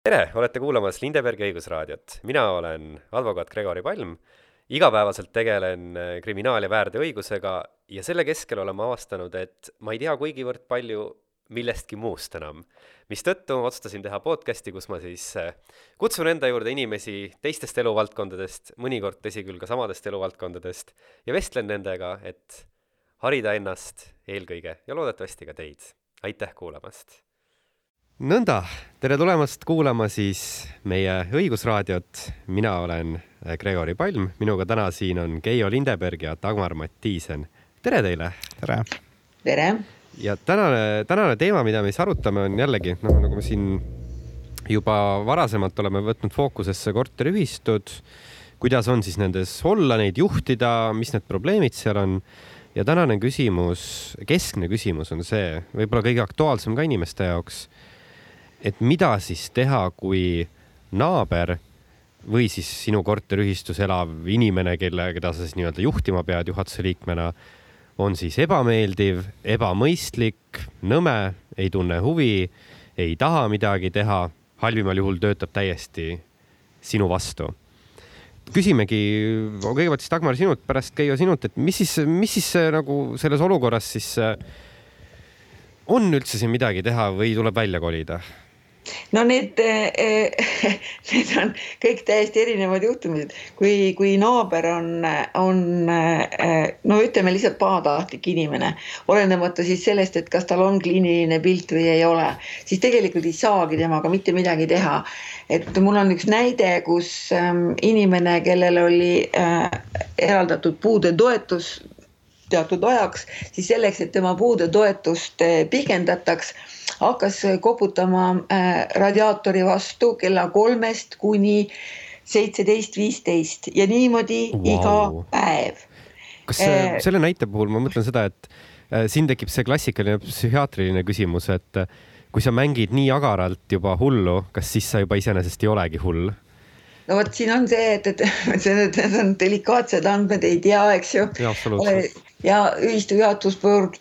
tere, olete kuulamas Lindebergi õigusraadiot. mina olen advokaat Gregori Palm. igapäevaselt tegelen äh, kriminaal- ja väärteoõigusega ja selle keskel olen ma avastanud, et ma ei tea kuigivõrd palju millestki muust enam. mistõttu otsustasin teha podcasti, kus ma siis äh, kutsun enda juurde inimesi teistest eluvaldkondadest, mõnikord tõsi küll ka samadest eluvaldkondadest, ja vestlen nendega, et harida ennast eelkõige ja loodetavasti ka teid. aitäh kuulamast! Nõnda, tere tulemast kuulama siis meie õigusraadiot. mina olen äh, Gregori Palm, minuga täna siin on Keijo Lindeberg ja Dagmar Mattiisen. tere teile! tere! tere! ja tänane, tänane teema, mida me siis arutame, on jällegi noh, nagu me siin juba varasemalt oleme võtnud fookusesse korteriühistud, kuidas on siis nendes olla, neid juhtida, mis need probleemid seal on. ja tänane küsimus, keskne küsimus on see, võib-olla kõige aktuaalsem ka inimeste jaoks, et mida siis teha, kui naaber või siis sinu korteriühistus elav inimene, kelle, keda sa siis nii-öelda juhtima pead juhatuse liikmena on siis ebameeldiv, ebamõistlik, nõme, ei tunne huvi, ei taha midagi teha, halvimal juhul töötab täiesti sinu vastu. küsimegi kõigepealt siis Dagmar sinult, pärast Keijo sinult, et mis siis, mis siis nagu selles olukorras siis on üldse siin midagi teha või tuleb välja kolida? No need, need on kõik täiesti erinevad juhtumid, kui, kui naaber on, on no ütleme lihtsalt pahatahtlik inimene, olenemata siis sellest, et kas tal on kliiniline pilt või ei ole, siis tegelikult ei saagi temaga mitte midagi teha. et mul on üks näide, kus inimene, kellel oli eraldatud puudetoetus teatud ajaks, siis selleks, et tema puudetoetust pikendataks hakkas koputama äh, radiaatori vastu kella kolmest kuni seitseteist, viisteist ja niimoodi wow. iga päev. kas äh, selle näite puhul ma mõtlen seda, et siin tekib see klassikaline psühhiaatriline küsimus, et kui sa mängid nii agaralt juba hullu, kas siis sa juba iseenesest ei olegi hull? no vot, siin on see, et, et see, need on delikaatsed andmed, ei tea, eks ju. Ja ühistu juhatus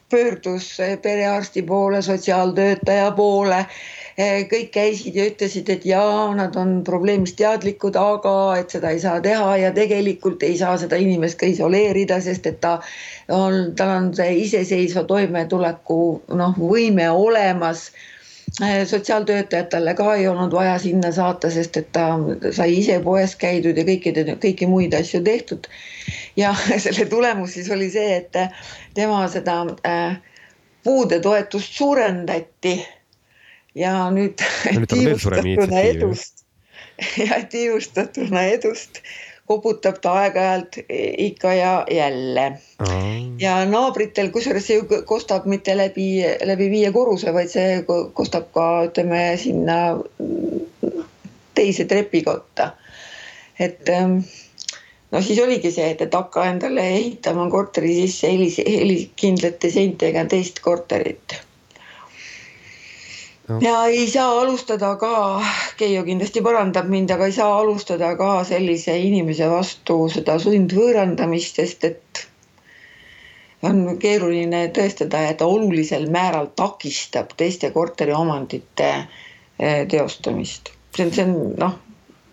pöördus perearsti poole, sotsiaaltöötaja poole. kõik käisid ja ütlesid, et jaa, nad on probleemist teadlikud, aga et seda ei saa teha ja tegelikult ei saa seda inimest ka isoleerida, sest et ta on, tal on see iseseisva toimetuleku noh, võime olemas sotsiaaltöötajatele ka ei olnud vaja sinna saata, sest et ta sai ise poes käidud ja kõikide, kõiki muid asju tehtud. ja selle tulemus siis oli see, et tema seda äh, puudetoetust suurendati. ja nüüd tiivustatuna edust ja tiivustatuna edust koputab ta aeg-ajalt ikka ja jälle. Mm.. ja naabritel, kusjuures see ju kostab mitte läbi, läbi viie korruse, vaid see kostab ka ütleme sinna teise trepikotta. et ähm, no siis oligi see, et, et hakka endale ehitama korteri sisse helis, heliskindlate seintega teist korterit no.. ja ei saa alustada ka, Keijo kindlasti parandab mind, aga ei saa alustada ka sellise inimese vastu seda sundvõõrandamist, sest et on keeruline tõestada, et ta olulisel määral takistab teiste korteriomandite eh, teostamist. see on, see on noh,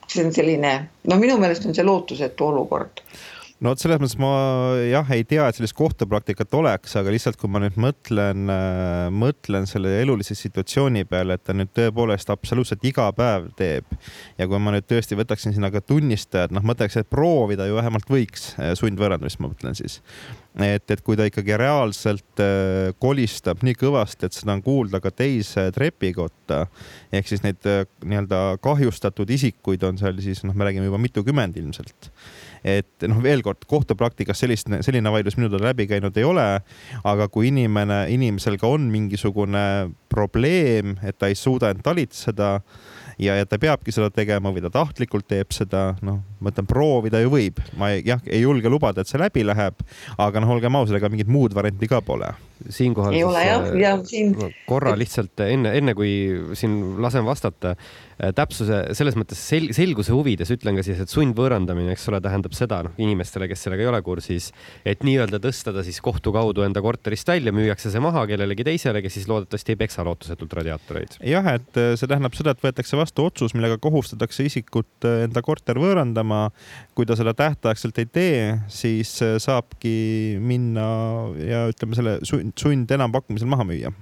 see on selline, no minu meelest on see lootusetu olukord no vot selles mõttes ma jah, ei tea, et sellist kohtupraktikat oleks, aga lihtsalt kui ma nüüd mõtlen äh,, mõtlen selle elulise situatsiooni peale, et ta nüüd tõepoolest absoluutselt iga päev teeb ja kui ma nüüd tõesti võtaksin sinna ka tunnistajad, noh, mõtleks, et proovida ju vähemalt võiks äh, sundvõõrandamist, ma mõtlen siis. et, et kui ta ikkagi reaalselt äh, kolistab nii kõvasti, et seda on kuulda ka teise trepikotta ehk siis neid nii-öelda kahjustatud isikuid on seal siis noh, me räägime juba mitukümmend ilmselt et noh, veel kord kohtupraktikas sellist, selline vaidlus minu teada läbi käinud ei ole. aga kui inimene, inimesel ka on mingisugune probleem, et ta ei suuda end talitseda ja, ja ta peabki seda tegema või ta tahtlikult teeb seda, noh, ma ütlen, proovida ju võib, ma ei, jah, ei julge lubada, et see läbi läheb, aga noh, olgem ausad, ega mingit muud varianti ka pole siinkohal. ei ole jah, ja siin. korra lihtsalt enne, enne kui siin lasen vastata Äh, täpsuse selles mõttes sel selguse huvides ütlen ka siis, et sundvõõrandamine, eks ole, tähendab seda noh, inimestele, kes sellega ei ole kursis, et nii-öelda tõsta ta siis kohtu kaudu enda korterist välja, müüakse see maha kellelegi teisele, kes siis loodetavasti ei peksa lootusetult radiaatoreid. jah, et äh, see tähendab seda, et võetakse vastu otsus, millega kohustatakse isikut äh, enda korter võõrandama. Kui ta seda tähtaegselt ei tee, siis saabki minna ja ütleme selle sund, sund enampakkumisel maha müüa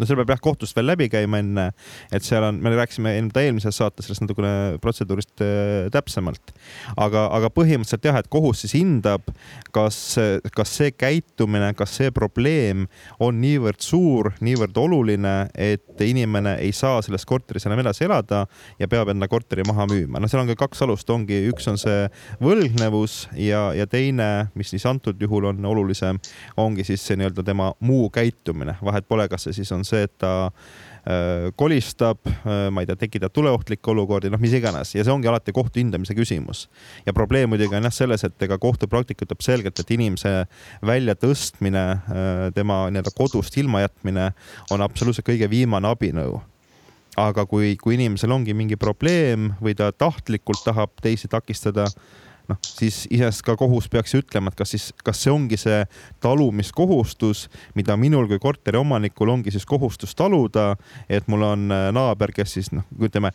no seal peab jah kohtust veel läbi käima enne, et seal on, me rääkisime eelmises saates sellest natukene protseduurist äh, täpsemalt. aga, aga põhimõtteliselt jah, et kohus siis hindab, kas, kas see käitumine, kas see probleem on niivõrd suur, niivõrd oluline, et inimene ei saa selles korteris enam edasi elada ja peab enda korteri maha müüma. no seal on ka kaks alust, ongi, üks on see võlgnevus ja, ja teine, mis siis antud juhul on olulisem, ongi siis see nii-öelda tema muu käitumine, vahet pole, kas see siis on see, et ta äh, kolistab, äh, ma ei tea, tekitab tuleohtlikke olukordi, noh, mis iganes ja see ongi alati kohtu hindamise küsimus. ja probleem muidugi on jah selles, et ega kohtupraktika ütleb selgelt, et inimese väljatõstmine, äh, tema nii-öelda kodust ilmajätmine on absoluutselt kõige viimane abinõu aga kui, kui inimesel ongi mingi probleem või ta tahtlikult tahab teisi takistada, noh, siis iseenesest ka kohus peaks ütlema, et kas siis, kas see ongi see talumiskohustus, mida minul kui korteriomanikul ongi siis kohustus taluda, et mul on äh, naaber, kes siis noh, ütleme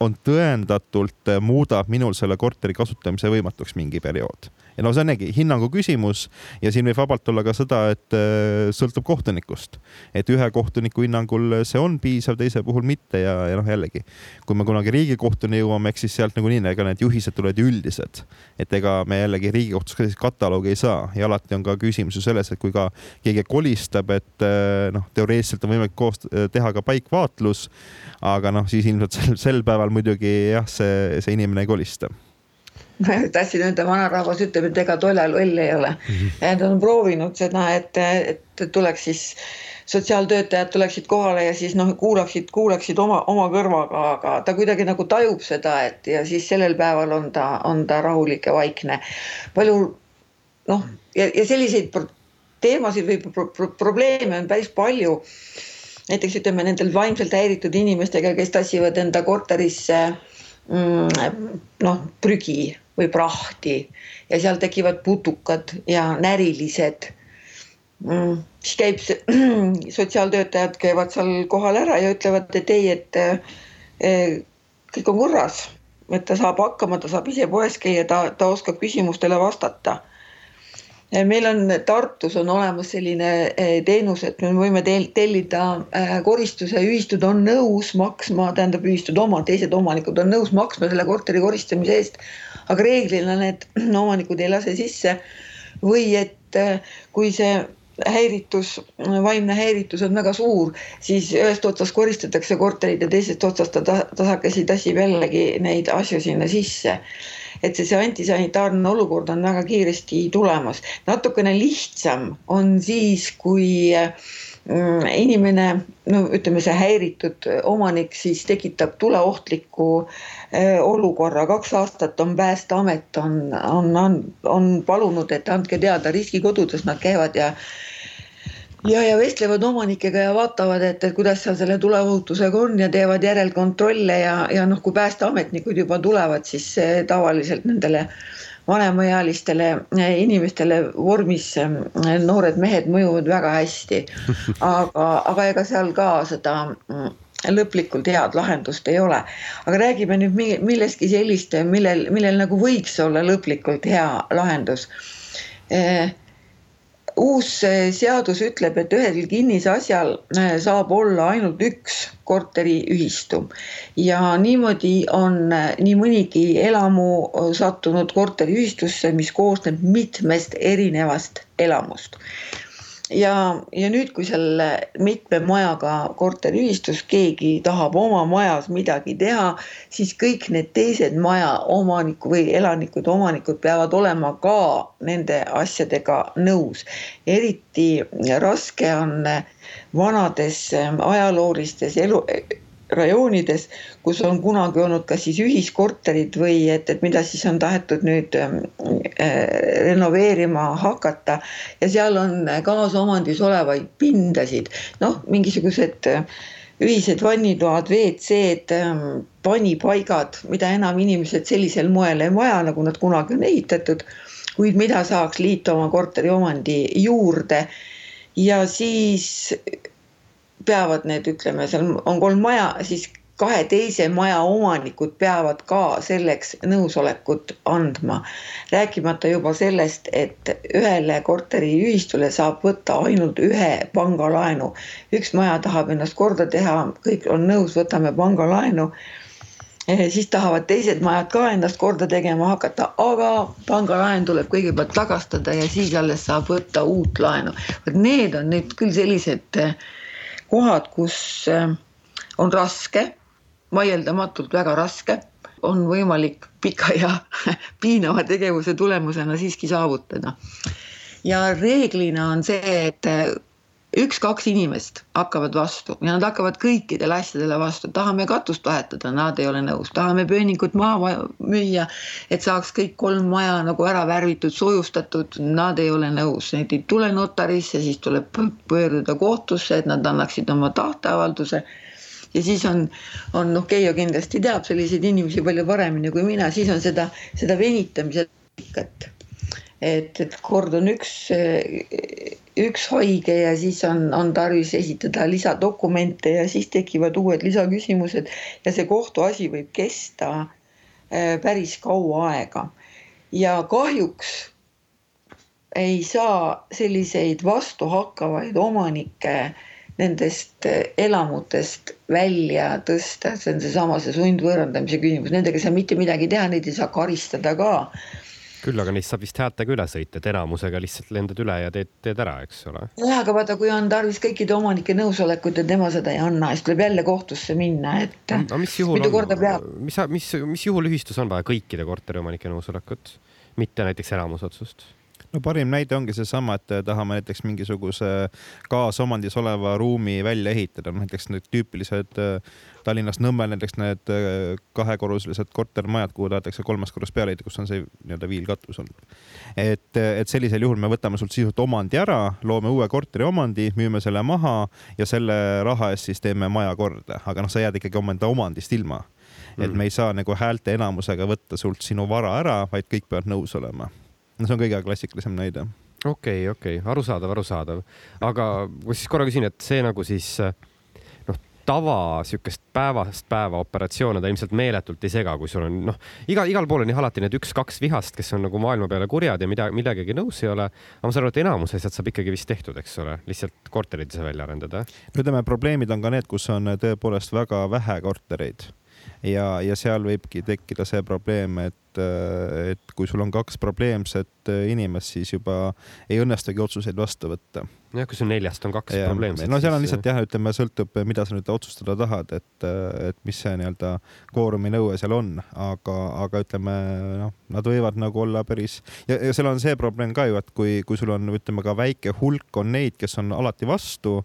on tõendatult äh, muudab minul selle korteri kasutamise võimatuks mingi periood ja no see on jällegi hinnangu küsimus. Ja siin võib vabalt olla ka seda, et äh, sõltub kohtunikust. et ühe kohtuniku hinnangul see on piisav, teise puhul mitte ja, ja noh, jällegi, kui me kunagi riigikohtuni jõuame, eks siis sealt nagunii, ega need juhised tulevad ju üldised. et ega me jällegi riigikohtus ka sellist kataloogi ei saa. Ja alati on ka küsimus ju selles, et kui ka keegi kolistab, et äh, noh, teoreetiliselt on võimalik koos teha ka paikvaatlus, aga noh, siis ilmselt sel, sel päeval muidugi jah, see, see inimene ei kolista tahtsin öelda, vanarahvas ütleb, et ega tollal loll ei ole mm. -hmm. Nad on proovinud seda, et, et tuleks siis sotsiaaltöötajad tuleksid kohale ja siis noh, kuulaksid, kuulaksid oma, oma kõrvaga, aga ta kuidagi nagu tajub seda, et ja siis sellel päeval on ta, on ta rahulik ja vaikne. palju noh, ja, ja selliseid teemasid või pro, pro, probleeme on päris palju. näiteks ütleme nendel vaimselt häiritud inimestega, kes tassivad enda korterisse mm, noh, prügi või prahti. Ja seal tekivad putukad ja närilised. Mm,. siis käib sotsiaaltöötajad käivad seal kohal ära ja ütlevad, et ei, et eh, kõik on korras, et ta saab hakkama, ta saab ise poes käia, ta, ta oskab küsimustele vastata meil on Tartus on olemas selline eh, teenus, et me võime tellida eh, koristuse, ühistud on nõus maksma, tähendab ühistud oma, teised omanikud on nõus maksma selle korteri koristamise eest. aga reeglina need omanikud ei lase sisse või et eh, kui see häiritus, vaimne häiritus on väga suur, siis ühest otsast koristatakse korterid ja teisest otsast ta tasakesi tassib jällegi neid asju sinna sisse et see, see antisanitaarne olukord on väga kiiresti tulemas. natukene lihtsam on siis, kui mm, inimene, no ütleme, see häiritud omanik siis tekitab tuleohtliku äh, olukorra, kaks aastat on Päästeamet on, on, on, on palunud, et andke teada riskikodudes nad käivad ja ja, ja vestlevad omanikega ja vaatavad, et, et kuidas seal selle tuleohutusega on ja teevad järelkontrolle ja, ja noh, kui päästeametnikud juba tulevad, siis tavaliselt nendele vanemaealistele eh, inimestele vormis eh, noored mehed mõjuvad väga hästi. aga, aga ega seal ka seda mm, lõplikult head lahendust ei ole. aga räägime nüüd millestki sellist, millel, millel nagu võiks olla lõplikult hea lahendus eh, uus seadus ütleb, et ühel kinnisasjal äh, saab olla ainult üks korteriühistu. Ja niimoodi on äh, nii mõnigi elamu sattunud korteriühistusse, mis koosneb mitmest erinevast elamust ja, ja nüüd, kui selle mitme majaga korteriühistus keegi tahab oma majas midagi teha, siis kõik need teised maja omaniku või elanikud, omanikud peavad olema ka nende asjadega nõus. eriti raske on vanades ajaloolistes elu rajoonides, kus on kunagi olnud kas siis ühiskorterid või et, et mida siis on tahetud nüüd äh, renoveerima hakata. Ja seal on kaasomandis olevaid pindasid, noh, mingisugused äh, ühised vannitoad, WC-d äh,, panipaigad, mida enam inimesed sellisel moel ei vaja, nagu nad kunagi on ehitatud, kuid mida saaks liita oma korteriomandi juurde. Ja siis peavad need, ütleme, seal on kolm maja, siis kahe teise maja omanikud peavad ka selleks nõusolekut andma. rääkimata juba sellest, et ühele korteriühistule saab võtta ainult ühe pangalaenu. üks maja tahab ennast korda teha, kõik on nõus, võtame pangalaenu. Eh, siis tahavad teised majad ka ennast korda tegema hakata, aga pangalaen tuleb kõigepealt tagastada ja siis alles saab võtta uut laenu. vot need on nüüd küll sellised äh, kohad, kus äh, on raske, vaieldamatult väga raske, on võimalik pika ja piinava tegevuse tulemusena siiski saavutada. ja reeglina on see, et äh, üks-kaks inimest hakkavad vastu ja nad hakkavad kõikidele asjadele vastu, tahame katust vahetada, nad ei ole nõus, tahame pöönikut maha müüa, et saaks kõik kolm maja nagu ära värvitud, soojustatud, nad ei ole nõus, need ei tule notarisse, siis tuleb pöörduda kohtusse, et nad annaksid oma tahteavalduse. Ja siis on, on noh, Keijo kindlasti teab selliseid inimesi palju paremini kui mina, siis on seda, seda venitamise et, et kord on üks üks haige ja siis on, on tarvis esitada lisadokumente ja siis tekivad uued lisaküsimused ja see kohtuasi võib kesta äh, päris kaua aega. ja kahjuks ei saa selliseid vastuhakkavaid omanikke nendest äh, elamutest välja tõsta, see on seesama see sundvõõrandamise küsimus, nendega ei saa mitte midagi teha, neid ei saa karistada ka küll aga neist saab vist häältega üle sõita, et enamusega lihtsalt lendad üle ja teed, teed ära, eks ole. jah, aga vaata, kui on tarvis kõikide omanike nõusolekut ja tema seda ei anna, siis tuleb jälle kohtusse minna, et no, mis juhul peab. mis, mis, mis juhul ühistus on vaja kõikide korteriomanike nõusolekut, mitte näiteks enamusotsust? No parim näide ongi seesama, et tahame näiteks mingisuguse kaasomandis oleva ruumi välja ehitada, näiteks need tüüpilised Tallinnas Nõmmel näiteks need äh, kahekorruselised kortermajad, kuhu tahetakse kolmas korrus peale ehitada, kus on see nii-öelda viilkatus olnud. et, et sellisel juhul me võtame sult sisuliselt omandi ära, loome uue korteri omandi, müüme selle maha ja selle raha eest siis teeme maja korda, aga noh, sa jääd ikkagi omaenda omandist ilma. et mm. me ei saa nagu häälte enamusega võtta sult sinu vara ära, vaid kõik peavad nõus olema. No see on kõige klassikalisem näide okei okay,, okei okay., arusaadav, arusaadav. aga ma siis korra küsin, et see nagu siis äh, tava sihukest päevast päeva operatsioone ta ilmselt meeletult ei sega, kui sul on noh, iga, igal pool on ju alati need üks-kaks vihast, kes on nagu maailma peale kurjad ja mida, millegagi nõus ei ole. aga ma saan aru, et enamus asjad saab ikkagi vist tehtud, eks ole, lihtsalt korterid ei saa välja arendada. no ütleme, probleemid on ka need, kus on tõepoolest väga vähe kortereid ja, ja seal võibki tekkida see probleem, et et kui sul on kaks probleemset inimest, siis juba ei õnnestugi otsuseid vastu võtta. Jah, kui sul neljast on kaks ja, probleemset. no seal on lihtsalt jah, ütleme, sõltub, mida sa nüüd otsustada tahad, et, et mis see nii-öelda kvoorumi nõue seal on, aga, aga ütleme noh, nad võivad nagu olla päris ja, ja seal on see probleem ka ju, et kui, kui sul on, ütleme ka väike hulk on neid, kes on alati vastu,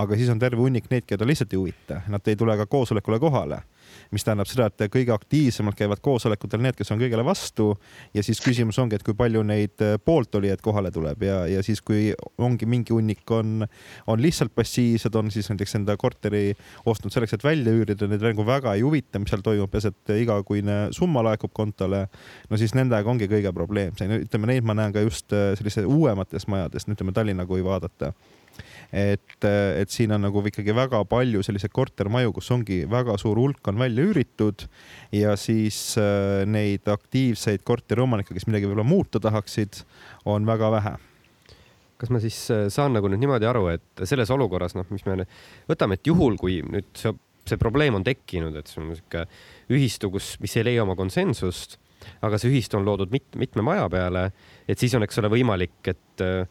aga siis on terve hunnik neid, keda lihtsalt ei huvita, nad ei tule ka koosolekule kohale mis tähendab seda, et kõige aktiivsemalt käivad koosolekutel need, kes on kõigele vastu ja siis küsimus ongi, et kui palju neid äh, pooltolijaid kohale tuleb ja, ja siis, kui ongi mingi hunnik on, on lihtsalt passiivsed, on siis näiteks enda korteri ostnud selleks, et välja üürida, neid nagu väga ei huvita, mis seal toimub, peaasi, et igakuine summa laekub kontole. no siis nendega ongi kõige probleemsem, ütleme neid ma näen ka just äh, sellistes uuemates majades, ütleme Tallinna, kui vaadata et, et siin on nagu ikkagi väga palju selliseid kortermaju, kus ongi väga suur hulk on välja üüritud ja siis äh, neid aktiivseid korteriomanikke, kes midagi võib-olla muuta tahaksid, on väga vähe. Kas ma siis äh, saan nagu nüüd niimoodi aru, et selles olukorras, noh, mis me võtame, et juhul, kui nüüd see, see probleem on tekkinud, et sul on niisugune ühistu, kus, mis ei leia oma konsensust, aga see ühistu on loodud mit, mitme maja peale, et siis on, eks ole, võimalik, et äh,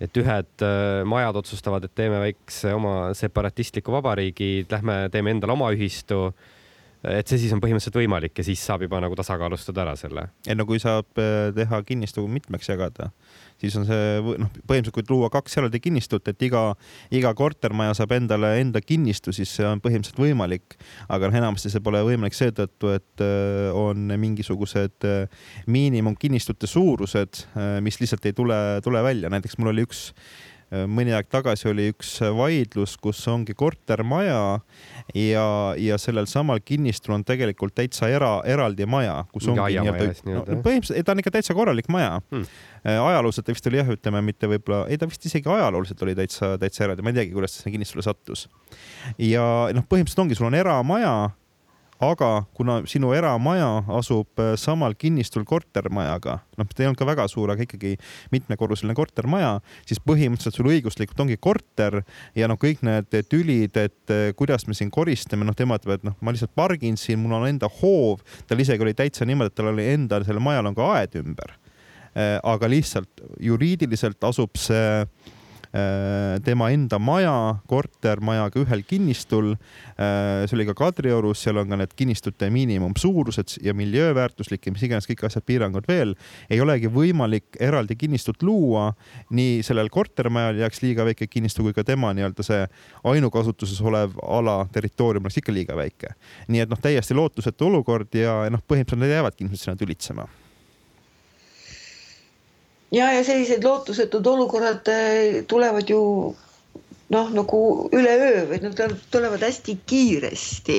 et ühed äh, majad otsustavad, et teeme väikse oma separatistliku vabariigi, lähme teeme endale oma ühistu. Et see siis on põhimõtteliselt võimalik ja siis saab juba nagu tasakaalustada ära selle. ei no kui saab äh, teha kinnistu mitmeks jagada, siis on see noh, põhimõtteliselt kui luua kaks eraldi kinnistut, et iga, iga kortermaja saab endale enda kinnistu, siis see on põhimõtteliselt võimalik. aga noh, enamasti see pole võimalik seetõttu, et äh, on mingisugused äh, miinimumkinnistute suurused, mis lihtsalt ei tule, tule välja, näiteks mul oli üks mõni aeg tagasi oli üks vaidlus, kus ongi kortermaja ja, ja sellel samal kinnistul on tegelikult täitsa era, eraldi maja, kus ongi nii-öelda no,, põhimõtteliselt ta on ikka täitsa korralik maja. Hmm.. Äh, ajalooliselt ta vist oli jah, ütleme mitte võib-olla, ei ta vist isegi ajalooliselt oli täitsa, täitsa eraldi, ma ei teagi, kuidas ta sinna kinnistule sattus. ja noh, põhimõtteliselt ongi, sul on eramaja aga kuna sinu eramaja asub äh, samal kinnistul kortermajaga, noh, ta ei olnud ka väga suur, aga ikkagi mitmekorruseline kortermaja, siis põhimõtteliselt sul õiguslikult ongi korter ja noh, kõik need tülid, et äh, kuidas me siin koristame, noh, tema ütleb, et noh, ma lihtsalt pargin siin, mul on enda hoov, tal isegi oli täitsa niimoodi, et tal oli endal, sellel majal on ka aed ümber. Äh, aga lihtsalt juriidiliselt asub see tema enda maja, kortermajaga ühel kinnistul. Äh, see oli ka Kadriorus, seal on ka need kinnistute miinimumsuurused ja miljööväärtuslik ja mis iganes kõik asjad, piirangud veel. ei olegi võimalik eraldi kinnistut luua, nii sellel kortermajal jääks liiga väike kinnistu kui ka tema nii-öelda see ainukasutuses olev ala, territoorium oleks ikka liiga väike. nii et noh, täiesti lootusetu olukord ja noh, põhimõtteliselt nad jäävadki ilmselt sinna tülitsema ja, ja sellised lootusetud olukorrad äh, tulevad ju noh, nagu üleöö või nad tulevad hästi kiiresti,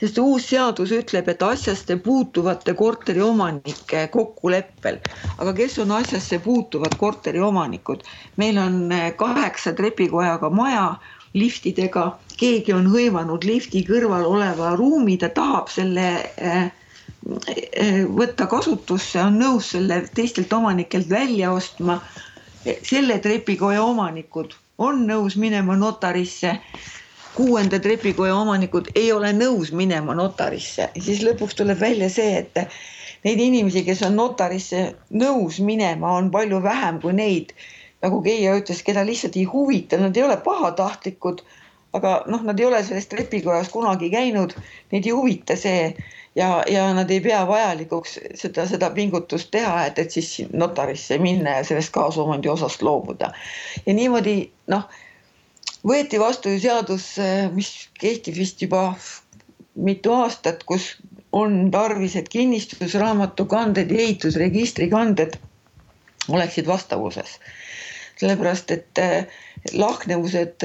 sest uus seadus ütleb, et asjasse puutuvate korteriomanike kokkuleppel, aga kes on asjasse puutuvad korteriomanikud? meil on äh, kaheksa trepikojaga maja liftidega, keegi on hõivanud lifti kõrval oleva ruumi, ta tahab selle äh, võtta kasutusse, on nõus selle teistelt omanikelt välja ostma. selle trepikoja omanikud on nõus minema notarisse. kuuenda trepikoja omanikud ei ole nõus minema notarisse, siis lõpuks tuleb välja see, et neid inimesi, kes on notarisse nõus minema, on palju vähem kui neid, nagu Keia ütles, keda lihtsalt ei huvita, nad ei ole pahatahtlikud, aga noh, nad ei ole selles trepikojas kunagi käinud, neid ei huvita see ja, ja nad ei pea vajalikuks seda, seda pingutust teha, et, et siis notarisse minna ja sellest kaasomandi osast loobuda. ja niimoodi noh, võeti vastu seadus, mis kehtib vist juba mitu aastat, kus on tarvis, et kinnistusraamatukanded ja ehitusregistri kanded oleksid vastavuses. sellepärast, et lahknevused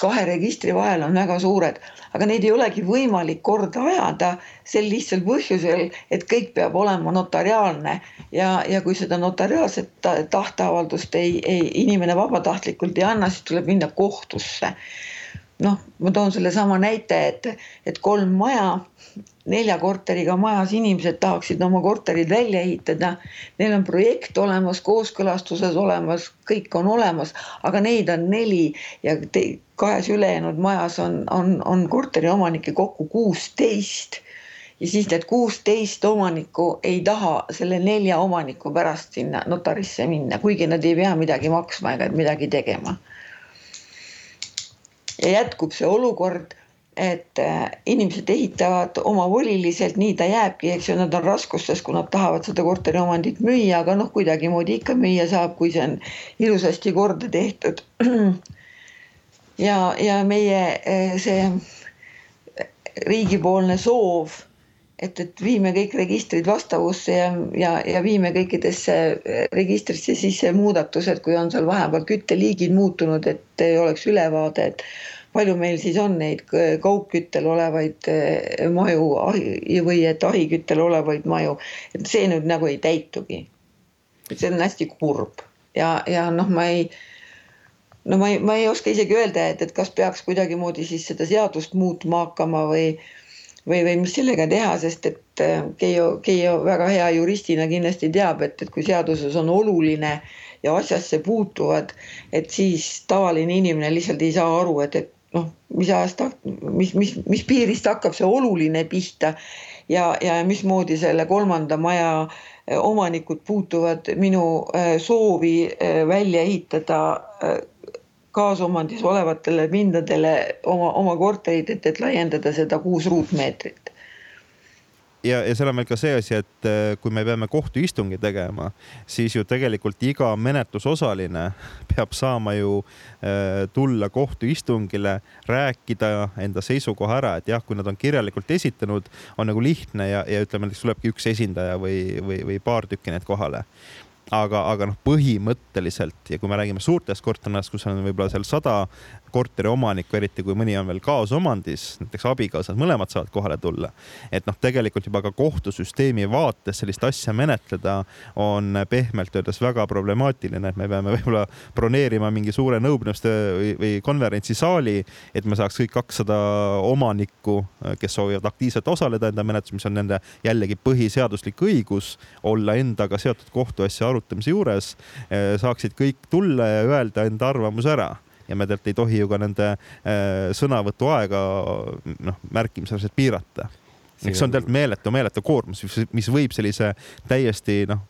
kahe registri vahel on väga suured aga neid ei olegi võimalik korda ajada sel lihtsal põhjusel, et kõik peab olema notariaalne ja, ja kui seda notariaalset tahteavaldust ei, ei, inimene vabatahtlikult ei anna, siis tuleb minna kohtusse. noh, ma toon sellesama näite, et, et kolm maja nelja korteriga majas inimesed tahaksid oma korterid välja ehitada. Neil on projekt olemas, kooskõlastuses olemas, kõik on olemas, aga neid on neli ja te, kahes ülejäänud majas on, on, on korteriomanikke kokku kuusteist. ja siis need kuusteist omanikku ei taha selle nelja omaniku pärast sinna notarisse minna, kuigi nad ei pea midagi maksma ega midagi tegema. ja jätkub see olukord et äh, inimesed ehitavad omavoliliselt, nii ta jääbki, eks ju, nad on raskustes, kui nad tahavad seda korteriomandit müüa, aga noh, kuidagimoodi ikka müüa saab, kui see on ilusasti korda tehtud. ja, ja meie äh, see riigipoolne soov, et, et viime kõik registrid vastavusse ja, ja, ja viime kõikidesse registrisse sisse muudatused, kui on seal vahepeal kütteliigid muutunud, et oleks ülevaade, et palju meil siis on neid kaugküttel olevaid eh, maju või et ahiküttel olevaid maju, et see nüüd nagu ei täitugi. see on hästi kurb ja, ja noh, ma ei, no ma ei, ma ei oska isegi öelda, et, et kas peaks kuidagimoodi siis seda seadust muutma hakkama või või, või mis sellega teha, sest et eh, Keijo, Keijo väga hea juristina kindlasti teab, et, et kui seaduses on oluline ja asjasse puutuvad, et siis tavaline inimene lihtsalt ei saa aru, et, et noh, mis ajast, mis, mis, mis piirist hakkab see oluline pihta ja, ja mismoodi selle kolmanda maja eh, omanikud puutuvad minu eh, soovi eh, välja ehitada kaasomandis olevatele pindadele oma, oma korterid, et, et laiendada seda kuus ruutmeetrit. Ja, ja seal on veel ka see asi, et äh, kui me peame kohtuistungi tegema, siis ju tegelikult iga menetlusosaline peab saama ju äh, tulla kohtuistungile, rääkida enda seisukoha ära, et jah, kui nad on kirjalikult esitanud, on nagu lihtne ja, ja ütleme, näiteks tulebki üks esindaja või, või, või paar tükki need kohale. Aga, aga noh, põhimõtteliselt ja kui me räägime suurtest kortermajadest, kus on võib-olla seal sada korteriomanikku, eriti kui mõni on veel kaasomandis, näiteks abikaasad, mõlemad saavad kohale tulla. et noh, tegelikult juba ka kohtusüsteemi vaates sellist asja menetleda on pehmelt öeldes väga problemaatiline, et me peame võib-olla broneerima mingi suure nõupidamiste või, või konverentsisaali, et me saaks kõik kakssada omanikku, kes soovivad aktiivselt osaleda enda menetluses, mis on nende jällegi põhiseaduslik õigus olla endaga seotud kohtuasja arutamise juures, saaksid kõik tulla ja öelda enda arvamuse ära ja me tegelikult ei tohi ju ka nende äh, sõnavõtuaega noh, märkimisväärselt piirata. eks see on tegelikult meeletu, meeletu koormus, mis võib sellise täiesti noh,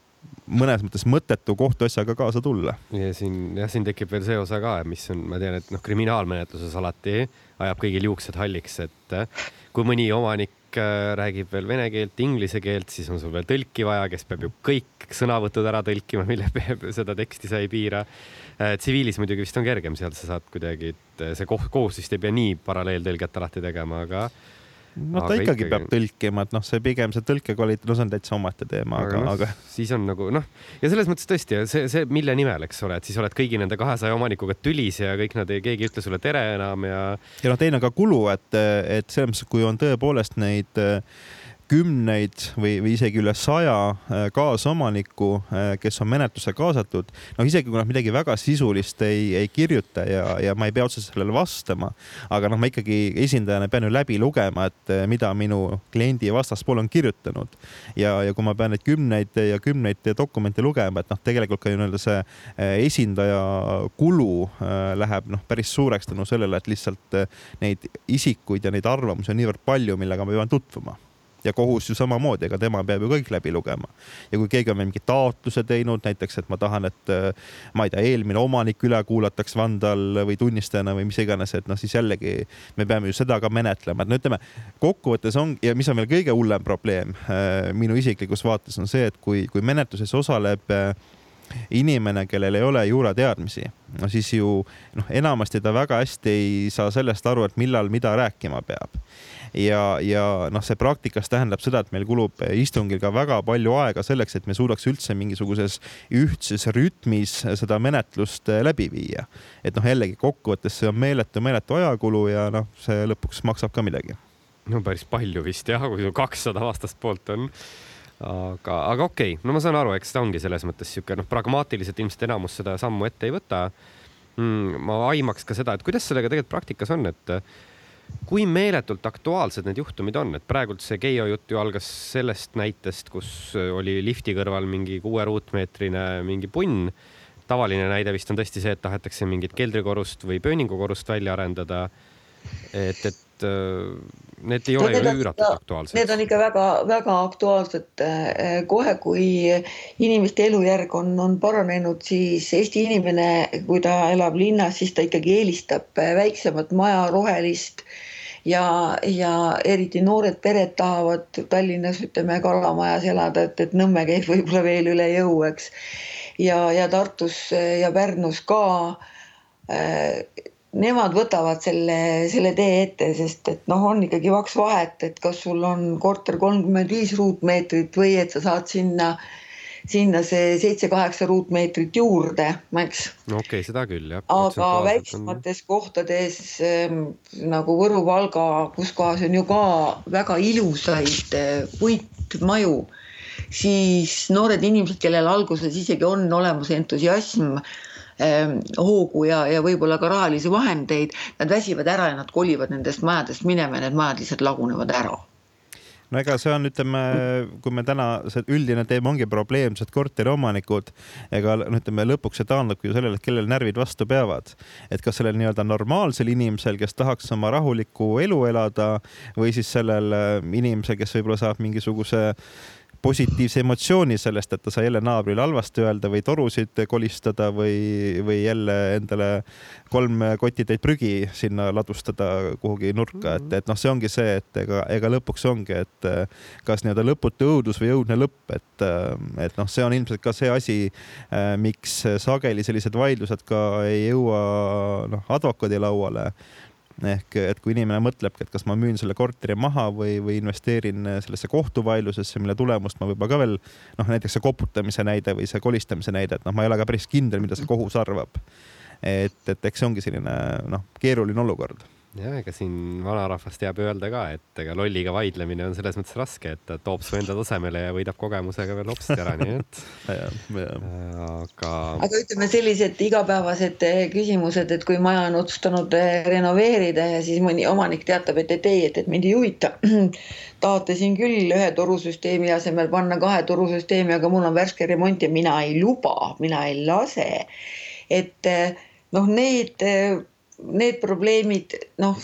mõnes mõttes mõttetu kohtuasjaga kaasa tulla. ja siin jah, siin tekib veel see osa ka, mis on, ma tean, et noh, kriminaalmenetluses alati ajab kõigil juuksed halliks, et äh, kui mõni omanik äh, räägib veel vene keelt, inglise keelt, siis on sul veel tõlki vaja, kes peab ju kõik sõnavõtud ära tõlkima, mille peab seda teksti sa ei piira tsiviilis muidugi vist on kergem, seal sa saad kuidagi, et äh, see kohus vist ei pea nii paralleeltõlget alati tegema, aga no ta ikkagi, ikkagi peab tõlkima, et noh, see pigem see tõlke kvaliteet, no see on täitsa omaette teema, aga, aga, aga. siis on nagu noh, ja selles mõttes tõesti, see, see, mille nimel, eks ole, et siis oled kõigi nende kahesaja omanikuga tülis ja kõik nad ei, keegi ei ütle sulle tere enam ja. ja noh, teine on ka kulu, et, et selles mõttes, kui on tõepoolest neid äh, kümneid või, või isegi üle saja äh, kaasomanikku, äh, kes on menetlusse kaasatud. noh, isegi kui nad midagi väga sisulist ei, ei kirjuta ja, ja ma ei pea otseselt sellele vastama, aga noh, ma ikkagi esindajana pean ju läbi lugema, et äh, mida minu kliendi vastaspool on kirjutanud. ja, ja kui ma pean neid kümneid ja kümneid dokumente lugema, et noh, tegelikult ka nii-öelda see esindaja kulu läheb noh, päris suureks tänu sellele, et lihtsalt neid isikuid ja neid arvamusi on niivõrd palju, millega ma pean tutvuma ja kohus ju samamoodi, ega tema peab ju kõik läbi lugema. ja kui keegi on mingi taotluse teinud, näiteks, et ma tahan, et äh, ma ei tea, eelmine omanik üle kuulataks vanda all või tunnistajana või mis iganes, et noh, siis jällegi me peame ju seda ka menetlema, et no ütleme, kokkuvõttes on ja mis on veel kõige hullem probleem äh, minu isiklikus vaates on see, et kui, kui menetluses osaleb äh, inimene, kellel ei ole juurateadmisi, no siis ju noh, enamasti ta väga hästi ei saa sellest aru, et millal mida rääkima peab ja, ja noh, see praktikas tähendab seda, et meil kulub istungil ka väga palju aega selleks, et me suudaks üldse mingisuguses ühtses rütmis seda menetlust eh, läbi viia. et noh, jällegi kokkuvõttes see on meeletu, meeletu ajakulu ja noh, see lõpuks maksab ka midagi. no päris palju vist jah, kui kakssada vastaspoolt on aga, aga okei okay., no ma saan aru, eks ta ongi selles mõttes sihuke noh, pragmaatiliselt ilmselt enamus seda sammu ette ei võta mm,. ma aimaks ka seda, et kuidas sellega tegelikult praktikas on, et kui meeletult aktuaalsed need juhtumid on, et praegult see Keijo jutt ju algas sellest näitest, kus oli lifti kõrval mingi kuue ruutmeetrine mingi punn. tavaline näide vist on tõesti see, et tahetakse mingit keldrikorrust või pööningukorrust välja arendada. et, et need ei ole ju üüratult aktuaalsed. Need on ikka väga-väga aktuaalsed. Äh, kohe, kui inimeste elujärg on, on paranenud, siis Eesti inimene, kui ta elab linnas, siis ta ikkagi eelistab äh, väiksemat maja, rohelist ja, ja eriti noored pered tahavad Tallinnas ütleme Kallamajas elada, et, et Nõmme käib võib-olla veel üle jõu, eks. ja, ja Tartus ja Pärnus ka nemad võtavad selle, selle tee ette, sest et noh, on ikkagi kaks vahet, et kas sul on korter kolmkümmend viis ruutmeetrit või et sa saad sinna, sinna see seitse-kaheksa ruutmeetrit juurde, eks. no okei okay,, seda küll jah. aga väiksemates on... kohtades ähm, nagu Võru, Valga, kus kohas on ju ka väga ilusaid äh, puitmaju siis noored inimesed, kellel alguses isegi on olemas entusiasm Ehm, hoogu ja, ja võib-olla ka rahalisi vahendeid, nad väsivad ära ja nad kolivad nendest majadest minema ja need majad lihtsalt lagunevad ära no ega see on, ütleme, kui me täna, see üldine teema ongi probleemsed korteriomanikud, ega no ütleme, lõpuks see taandubki ju sellele, et kellel närvid vastu peavad. et kas sellel nii-öelda normaalsel inimesel, kes tahaks oma rahulikku elu elada või siis sellel äh, inimesel, kes võib-olla saab mingisuguse positiivse emotsiooni sellest, et ta sai jälle naabrile halvasti öelda või torusid kolistada või, või jälle endale kolm kotitäit prügi sinna ladustada kuhugi nurka, et, et noh, see ongi see, et ega, ega lõpuks ongi, et kas nii-öelda lõputu õudus või õudne lõpp, et, et noh, see on ilmselt ka see asi, miks sageli sellised vaidlused ka ei jõua noh, advokaadi lauale ehk et kui inimene mõtlebki, et kas ma müün selle korteri maha või, või investeerin sellesse kohtuvaidlusesse, mille tulemust ma võib-olla ka veel noh, näiteks see koputamise näide või see kolistamise näide, et noh, ma ei ole ka päris kindel, mida see kohus arvab. et, et eks see ongi selline noh, keeruline olukord ja ega siin vanarahvas teab öelda ka, et ega lolliga vaidlemine on selles mõttes raske, et ta toob su enda tasemele ja võidab kogemusega veel hopsti ära, nii et aga. aga ütleme sellised igapäevased eh, küsimused, et kui maja on otsustanud eh, renoveerida ja siis mõni omanik teatab, et, et ei, et, et mind ei huvita. tahate siin küll ühe torusüsteemi asemel panna kahe torusüsteemi, aga mul on värske remont ja mina ei luba, mina ei lase. et eh, noh, need need probleemid noh,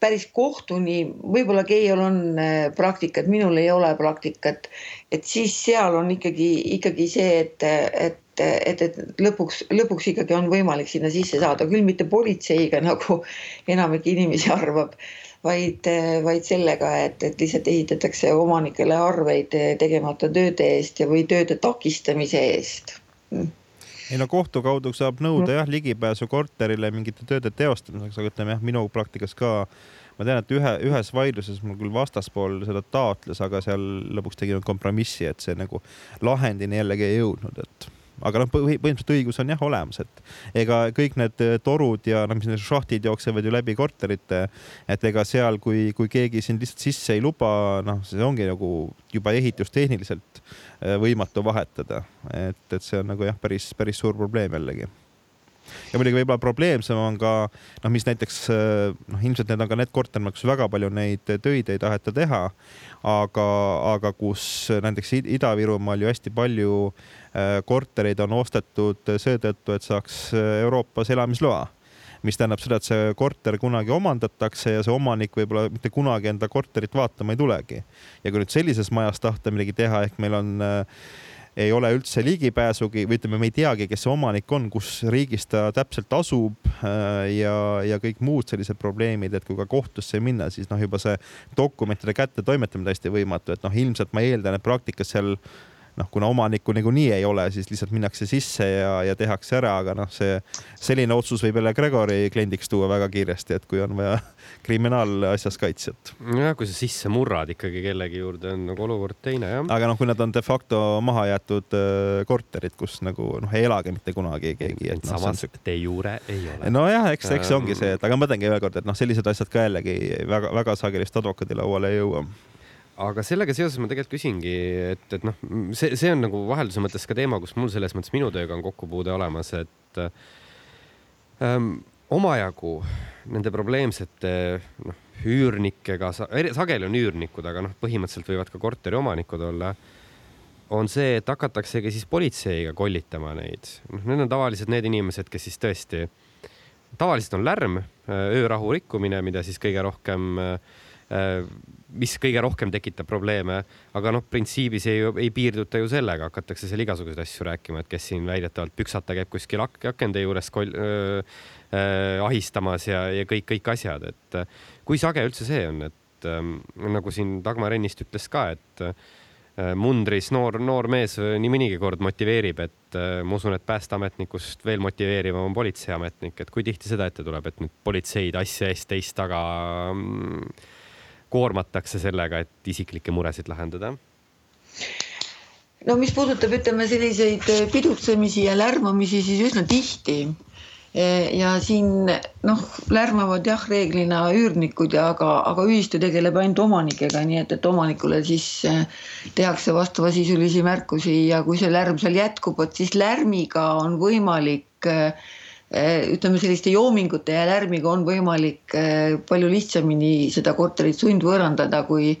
päris kohtuni, võib-olla Keiol on äh, praktikat, minul ei ole praktikat, et siis seal on ikkagi, ikkagi see, et, et, et, et lõpuks, lõpuks ikkagi on võimalik sinna sisse saada, küll mitte politseiga, nagu enamik inimesi arvab, vaid, vaid sellega, et, et lihtsalt ehitatakse omanikele arveid tegemata tööde eest ja, või tööde takistamise eest. mm ei no kohtu kaudu saab nõuda jah ligipääsu korterile mingite tööde teostamiseks, aga ütleme jah, minu praktikas ka ma tean, et ühe, ühes vaidluses mul küll vastaspool seda taotles, aga seal lõpuks tegime kompromissi, et see nagu lahendini jällegi ei jõudnud, et aga noh, põhimõtteliselt õigus on jah olemas, et ega kõik need äh, torud ja noh, mis need šahtid jooksevad ju läbi korterite, et ega seal, kui, kui keegi sind lihtsalt sisse ei luba, noh, see ongi nagu juba ehitustehniliselt äh, võimatu vahetada, et, et see on nagu jah, päris, päris suur probleem jällegi ja muidugi võib-olla probleemsem on ka noh, mis näiteks noh, ilmselt need on ka need kortermajad, kus väga palju neid töid ei taheta teha, aga, aga kus näiteks Ida-Virumaal ju hästi palju äh, kortereid on ostetud seetõttu, et saaks Euroopas elamisloa mis tähendab seda, et see korter kunagi omandatakse ja see omanik võib-olla mitte kunagi enda korterit vaatama ei tulegi. ja kui nüüd sellises majas tahta midagi teha, ehk meil on äh, ei ole üldse ligipääsugi või ütleme, me ei teagi, kes see omanik on, kus riigis ta täpselt asub äh, ja, ja kõik muud sellised probleemid, et kui ka kohtusse minna, siis noh, juba see dokumentide kättetoimetamine täiesti võimatu, et noh, ilmselt ma eeldan, et praktikas seal noh, kuna omanikku niikuinii ei ole, siis lihtsalt minnakse sisse ja, ja tehakse ära, aga noh, see selline otsus võib jälle Gregori kliendiks tuua väga kiiresti, et kui on vaja kriminaalasjas kaitsjat. jah, kui sa sisse murrad ikkagi kellegi juurde, on nagu olukord teine jah. aga noh, kui nad on de facto maha jäetud äh, korterid, kus nagu noh, ei elagi mitte kunagi keegi. No, samas de jure ei ole. nojah, eks, eks see ongi see, et aga ma mõtlengi veel kord, et noh, sellised asjad ka jällegi väga-väga sageli vist advokaadi lauale ei jõua aga sellega seoses ma tegelikult küsingi, et, et noh, see, see on nagu vahelduse mõttes ka teema, kus mul selles mõttes minu tööga on kokkupuude olemas, et ähm, omajagu nende probleemsete noh, üürnikega, sageli on üürnikud, aga noh, põhimõtteliselt võivad ka korteriomanikud olla, on see, et hakataksegi siis politseiga kollitama neid. noh, need on tavaliselt need inimesed, kes siis tõesti, tavaliselt on lärm, öörahu rikkumine, mida siis kõige rohkem äh, mis kõige rohkem tekitab probleeme, aga noh, printsiibis ei, ei piirduta ju sellega, hakatakse seal igasuguseid asju rääkima, et kes siin väidetavalt püksata käib kuskil ak akende juures kol, öö, öö, ahistamas ja, ja kõik, kõik asjad, et kui sage üldse see on, et öö, nagu siin Dagmar ennist ütles ka, et öö, mundris noor, noor mees nii mõnigi kord motiveerib, et äh, ma usun, et päästeametnikust veel motiveerivam on politseiametnik, et kui tihti seda ette tuleb, et nüüd politseid asja eest teist taga mm, koormatakse sellega, et isiklikke muresid lahendada? no mis puudutab, ütleme selliseid pidutsemisi ja lärmamisi, siis üsna tihti. ja siin noh, lärmavad jah, reeglina üürnikud ja aga, aga ühistu tegeleb ainult omanikega, nii et, et omanikule siis eh, tehakse vastavasisulisi märkusi ja kui see lärm seal jätkub, vot siis lärmiga on võimalik äh, Eh, ütleme, selliste joomingute ja lärmiga on võimalik eh, palju lihtsamini seda korterit sundvõõrandada, kui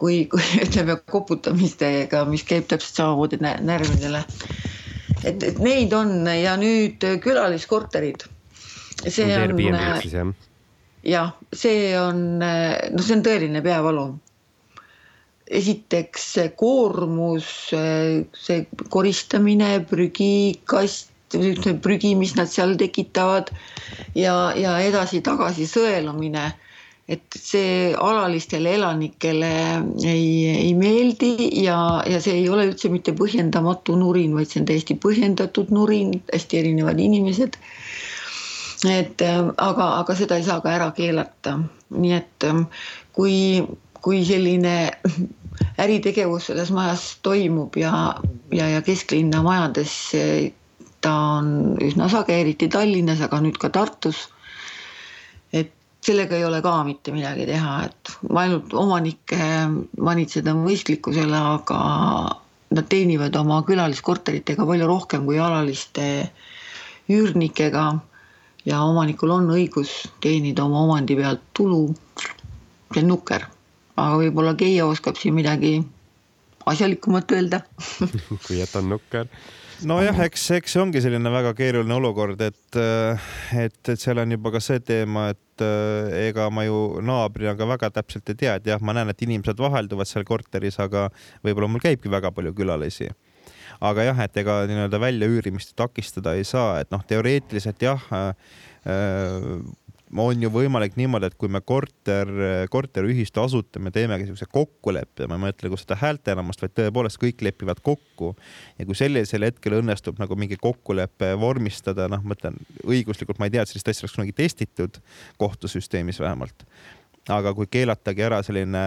kui, kui ütleme koputamistega, mis käib täpselt samamoodi närvidele. et, et neid on ja nüüd külaliskorterid. see on. jah, see on, noh, see on tõeline peavalu esiteks koormus, see koristamine, prügikast, prügi, mis nad seal tekitavad ja, ja edasi-tagasi sõelumine et see alalistele elanikele ei, ei meeldi ja, ja see ei ole üldse mitte põhjendamatu nurin, vaid see on täiesti põhjendatud nurin, hästi erinevad inimesed. et aga, aga seda ei saa ka ära keelata, nii et kui, kui selline äritegevus selles majas toimub ja, ja, ja kesklinna majades ta on üsna sage, eriti Tallinnas, aga nüüd ka Tartus sellega ei ole ka mitte midagi teha, et ainult omanikke manitseda mõistlikkusele, aga nad teenivad oma külaliskorteritega palju rohkem kui alaliste üürnikega. ja omanikul on õigus teenida oma omandi pealt tulu. see on nukker, aga võib-olla Keia oskab siin midagi asjalikumat öelda kui jätan nukker nojah, eks, eks see ongi selline väga keeruline olukord, et, et, et seal on juba ka see teema, et ega ma ju naabrina ka väga täpselt ei tea, et jah, ma näen, et inimesed vahelduvad seal korteris, aga võib-olla mul käibki väga palju külalisi. Aga jah, et ega nii-öelda väljaüürimist takistada ei saa, et noh, teoreetiliselt jah äh, on ju võimalik niimoodi, et kui me korter, korteriühistu asutame, teemegi niisuguse kokkuleppe, ma ei mõtle seda häälteenamust, vaid tõepoolest kõik lepivad kokku. ja kui sellisel hetkel õnnestub nagu mingi kokkulepe vormistada, noh, mõtlen õiguslikult, ma ei tea, et sellist asja oleks kunagi testitud kohtusüsteemis vähemalt aga kui keelatagi ära selline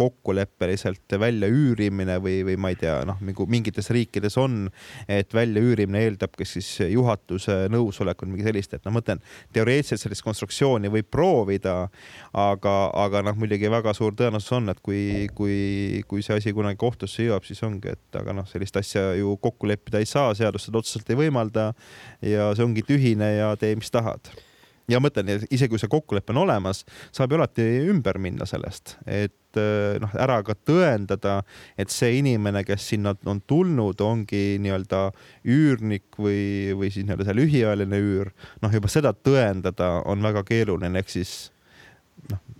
kokkuleppeliselt väljaüürimine või, või ma ei tea, noh, mingites riikides on, et väljaüürimine eeldab kas siis juhatuse nõusolekut, midagi sellist, et noh, ma mõtlen teoreetiliselt sellist konstruktsiooni võib proovida, aga, aga noh, muidugi väga suur tõenäosus on, et kui, kui, kui see asi kunagi kohtusse jõuab, siis ongi, et aga noh, sellist asja ju kokku leppida ei saa, seadus seda otseselt ei võimalda ja see ongi tühine ja tee, mis tahad ja mõtlen, isegi kui see kokkulepe on olemas, saab ju alati ümber minna sellest, et eh, noh, ära ka tõendada, et see inimene, kes sinna on tulnud, ongi nii-öelda üürnik või, või siis nii-öelda see lühiajaline üür. noh, juba seda tõendada on väga keeruline, ehk siis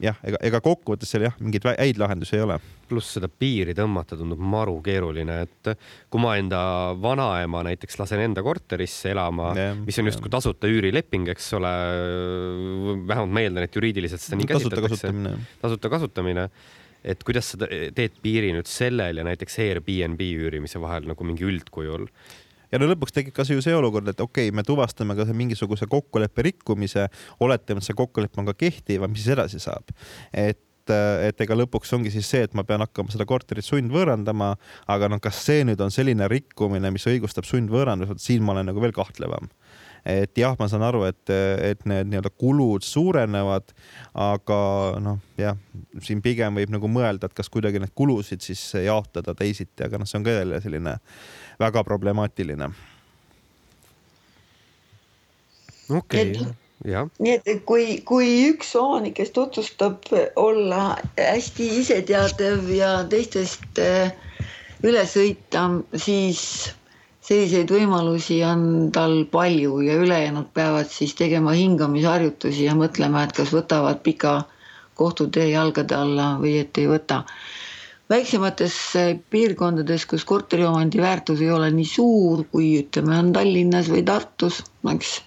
jah, ega, ega kokkuvõttes seal jah, mingeid häid lahendusi ei ole. pluss seda piiri tõmmata tundub maru keeruline, et kui ma enda vanaema näiteks lasen enda korterisse elama, mis on justkui tasuta üürileping, eks ole. vähemalt ma eeldan, et juriidiliselt seda nii käsitletakse. tasuta kasutamine et kuidas sa teed piiri nüüd sellel ja näiteks Airbnb üürimise vahel nagu mingi üldkujul ja no lõpuks tekib ka ju see olukord, et okei okay,, me tuvastame ka mingisuguse kokkuleppe rikkumise, oletame, et see kokkulepe on ka kehtiv, mis siis edasi saab, et et ega lõpuks ongi siis see, et ma pean hakkama seda korterit sundvõõrandama, aga noh, kas see nüüd on selline rikkumine, mis õigustab sundvõõrandust, siin ma olen nagu veel kahtlevam. Et jah, ma saan aru, et, et need nii-öelda kulud suurenevad, aga noh, jah, siin pigem võib nagu mõelda, et kas kuidagi neid kulusid siis jaotada teisiti, aga noh, see on ka jälle selline väga problemaatiline. okei okay. Ja. nii et kui, kui üks omanikest otsustab olla hästi iseteadev ja teistest eh, üle sõita, siis selliseid võimalusi on tal palju ja ülejäänud peavad siis tegema hingamisharjutusi ja mõtlema, et kas võtavad pika kohtutee jalgade alla või et ei võta. Väiksemates piirkondades, kus korteriomandi väärtus ei ole nii suur, kui ütleme, on Tallinnas või Tartus, eks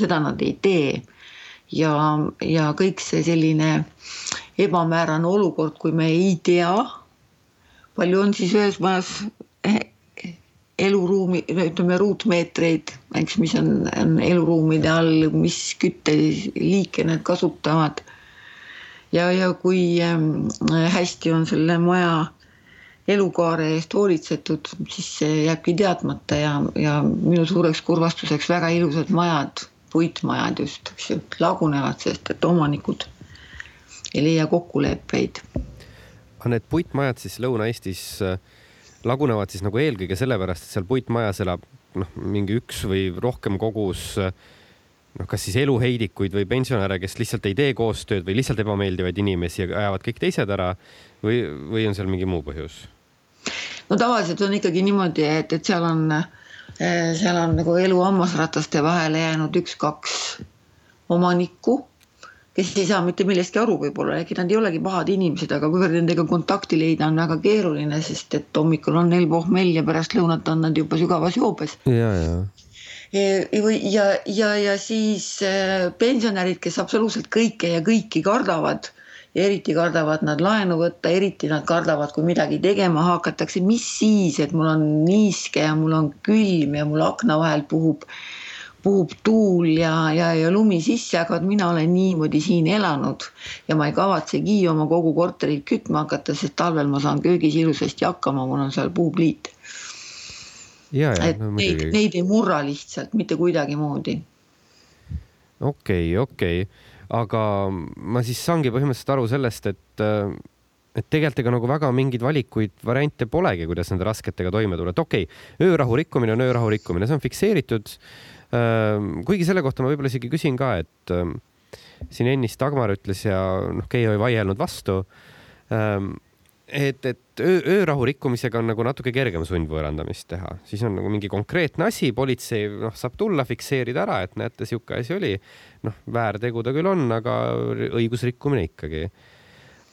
seda nad ei tee. ja, ja kõik see selline ebamäärane olukord, kui me ei tea, palju on siis ühes majas eluruumi, ütleme ruutmeetreid, eks, mis on, on eluruumide all, mis kütteliike need kasutavad. Ja, ja kui ähm, hästi on selle maja elukaare eest hoolitsetud, siis see jääbki teadmata ja, ja minu suureks kurvastuseks väga ilusad majad, puitmajad just, eks ju, lagunevad, sest et omanikud ei leia kokkuleppeid. aga need puitmajad siis Lõuna-Eestis äh, lagunevad siis nagu eelkõige sellepärast, et seal puitmajas elab noh, mingi üks või rohkem kogus noh, kas siis eluheidikuid või pensionäre, kes lihtsalt ei tee koostööd või lihtsalt ebameeldivaid inimesi ja ajavad kõik teised ära või, või on seal mingi muu põhjus? no tavaliselt on ikkagi niimoodi, et, et seal on, seal on nagu elu hammasrataste vahele jäänud üks-kaks omanikku kes ei saa mitte millestki aru võib-olla, äkki nad ei olegi pahad inimesed, aga kuivõrd nendega kontakti leida on väga keeruline, sest et hommikul on neil pohmell ja pärast lõunat on nad juba sügavas joobes. ja, ja või ja, ja, ja siis äh, pensionärid, kes absoluutselt kõike ja kõiki kardavad ja eriti kardavad nad laenu võtta, eriti nad kardavad, kui midagi tegema hakatakse, mis siis, et mul on niiske ja mul on külm ja mul akna vahel puhub puhub tuul ja, ja, ja lumi sisse, aga mina olen niimoodi siin elanud ja ma ei kavatsegi oma kogu korterit kütma hakata, sest talvel ma saan köögis ilusasti hakkama, mul on seal puupliit. Et no, neid, neid ei murra lihtsalt mitte kuidagimoodi. okei okay,, okei okay., aga ma siis saangi põhimõtteliselt aru sellest, et et tegelikult ega nagu väga mingeid valikuid, variante polegi, kuidas nende rasketega toime tulla, et okei okay,, öörahu rikkumine on öörahu rikkumine, see on fikseeritud Ehm, kuigi selle kohta ma võib-olla isegi küsin ka, et ehm, siin ennist Dagmar ütles ja noh, Keijo ei vaielnud vastu. Et, et öö, öörahu rikkumisega on nagu natuke kergem sundvõõrandamist teha, siis on nagu mingi konkreetne asi, politsei noh, saab tulla, fikseerida ära, et näete, sihuke asi oli. noh, väärtegu ta küll on, aga õigusrikkumine ikkagi.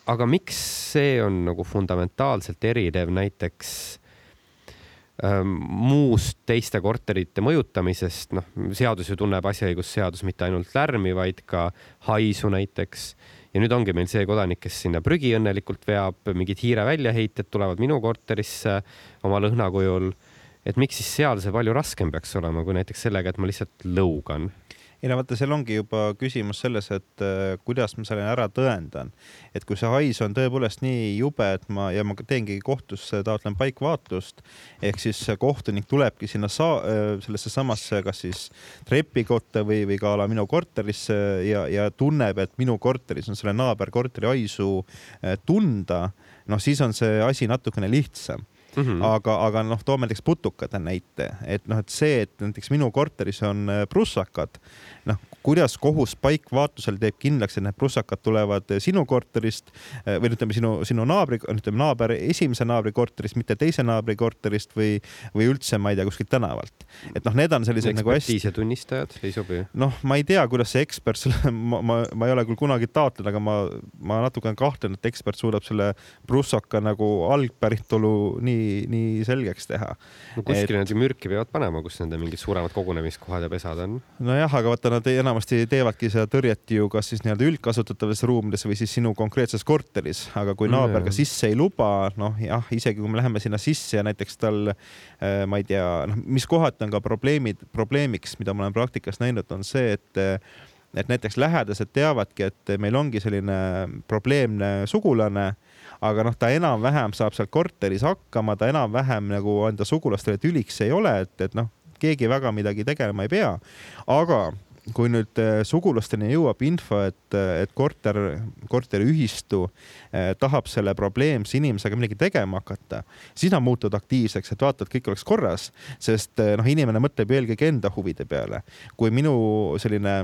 aga miks see on nagu fundamentaalselt erinev näiteks Ähm, muust teiste korterite mõjutamisest, noh, seadus ju tunneb asjaõigusseadus mitte ainult lärmi, vaid ka haisu näiteks. Ja nüüd ongi meil see kodanik, kes sinna prügi õnnelikult veab, mingid hiire väljaheited tulevad minu korterisse oma lõhna kujul. et miks siis seal see palju raskem peaks olema, kui näiteks sellega, et ma lihtsalt lõugan ei no vaata, seal ongi juba küsimus selles, et äh, kuidas ma selle ära tõendan. et kui see hais on tõepoolest nii jube, et ma ja ma teengi kohtusse, taotlen paikvaatlust ehk siis kohtunik tulebki sinna saa-, äh, sellesse samasse, kas siis trepikotta või, või ka a la minu korterisse ja, ja tunneb, et minu korteris on selle naaberkorteri haisu äh, tunda, noh, siis on see asi natukene lihtsam Mm -hmm. aga, aga noh, toome näiteks putukate näite, et noh, et see, et näiteks minu korteris on prussakad, noh, kuidas kohus paikvaatlusel teeb kindlaks, et need prussakad tulevad sinu korterist eh, või ütleme sinu, sinu naabri, ütleme naaber esimese naabri korterist, mitte teise naabri korterist või, või üldse, ma ei tea, kuskilt tänavalt. et noh, need on sellised nagu hästi. tunnistajad ei sobi? noh, ma ei tea, kuidas see ekspert selle, ma, ma, ma ei ole küll kunagi taotlenud, aga ma, ma natukene kahtlen, et ekspert suudab selle prussaka nagu algpäritolu nii, nii selgeks teha. no kuskile et... nad ju mürki peavad panema, kus nende mingid suuremad kogunemiskohad ja pesad on. nojah, aga vaata, nad enamasti teevadki seda tõrjet ju kas siis nii-öelda üldkasutatavates ruumides või siis sinu konkreetses korteris, aga kui naaber ka sisse ei luba, noh jah, isegi kui me läheme sinna sisse ja näiteks tal äh, ma ei tea, noh, mis kohati on ka probleemid, probleemiks, mida ma olen praktikas näinud, on see, et et näiteks lähedased teavadki, et meil ongi selline probleemne sugulane aga noh, ta enam-vähem saab seal korteris hakkama, ta enam-vähem nagu enda sugulastele tüliks ei ole, et, et noh, keegi väga midagi tegema ei pea. aga kui nüüd äh, sugulasteni jõuab info, et, et korter, korteriühistu eh, tahab selle probleemse inimesega midagi tegema hakata, siis nad muutuvad aktiivseks, et vaata, et kõik oleks korras, sest noh, inimene mõtleb eelkõige enda huvide peale. kui minu selline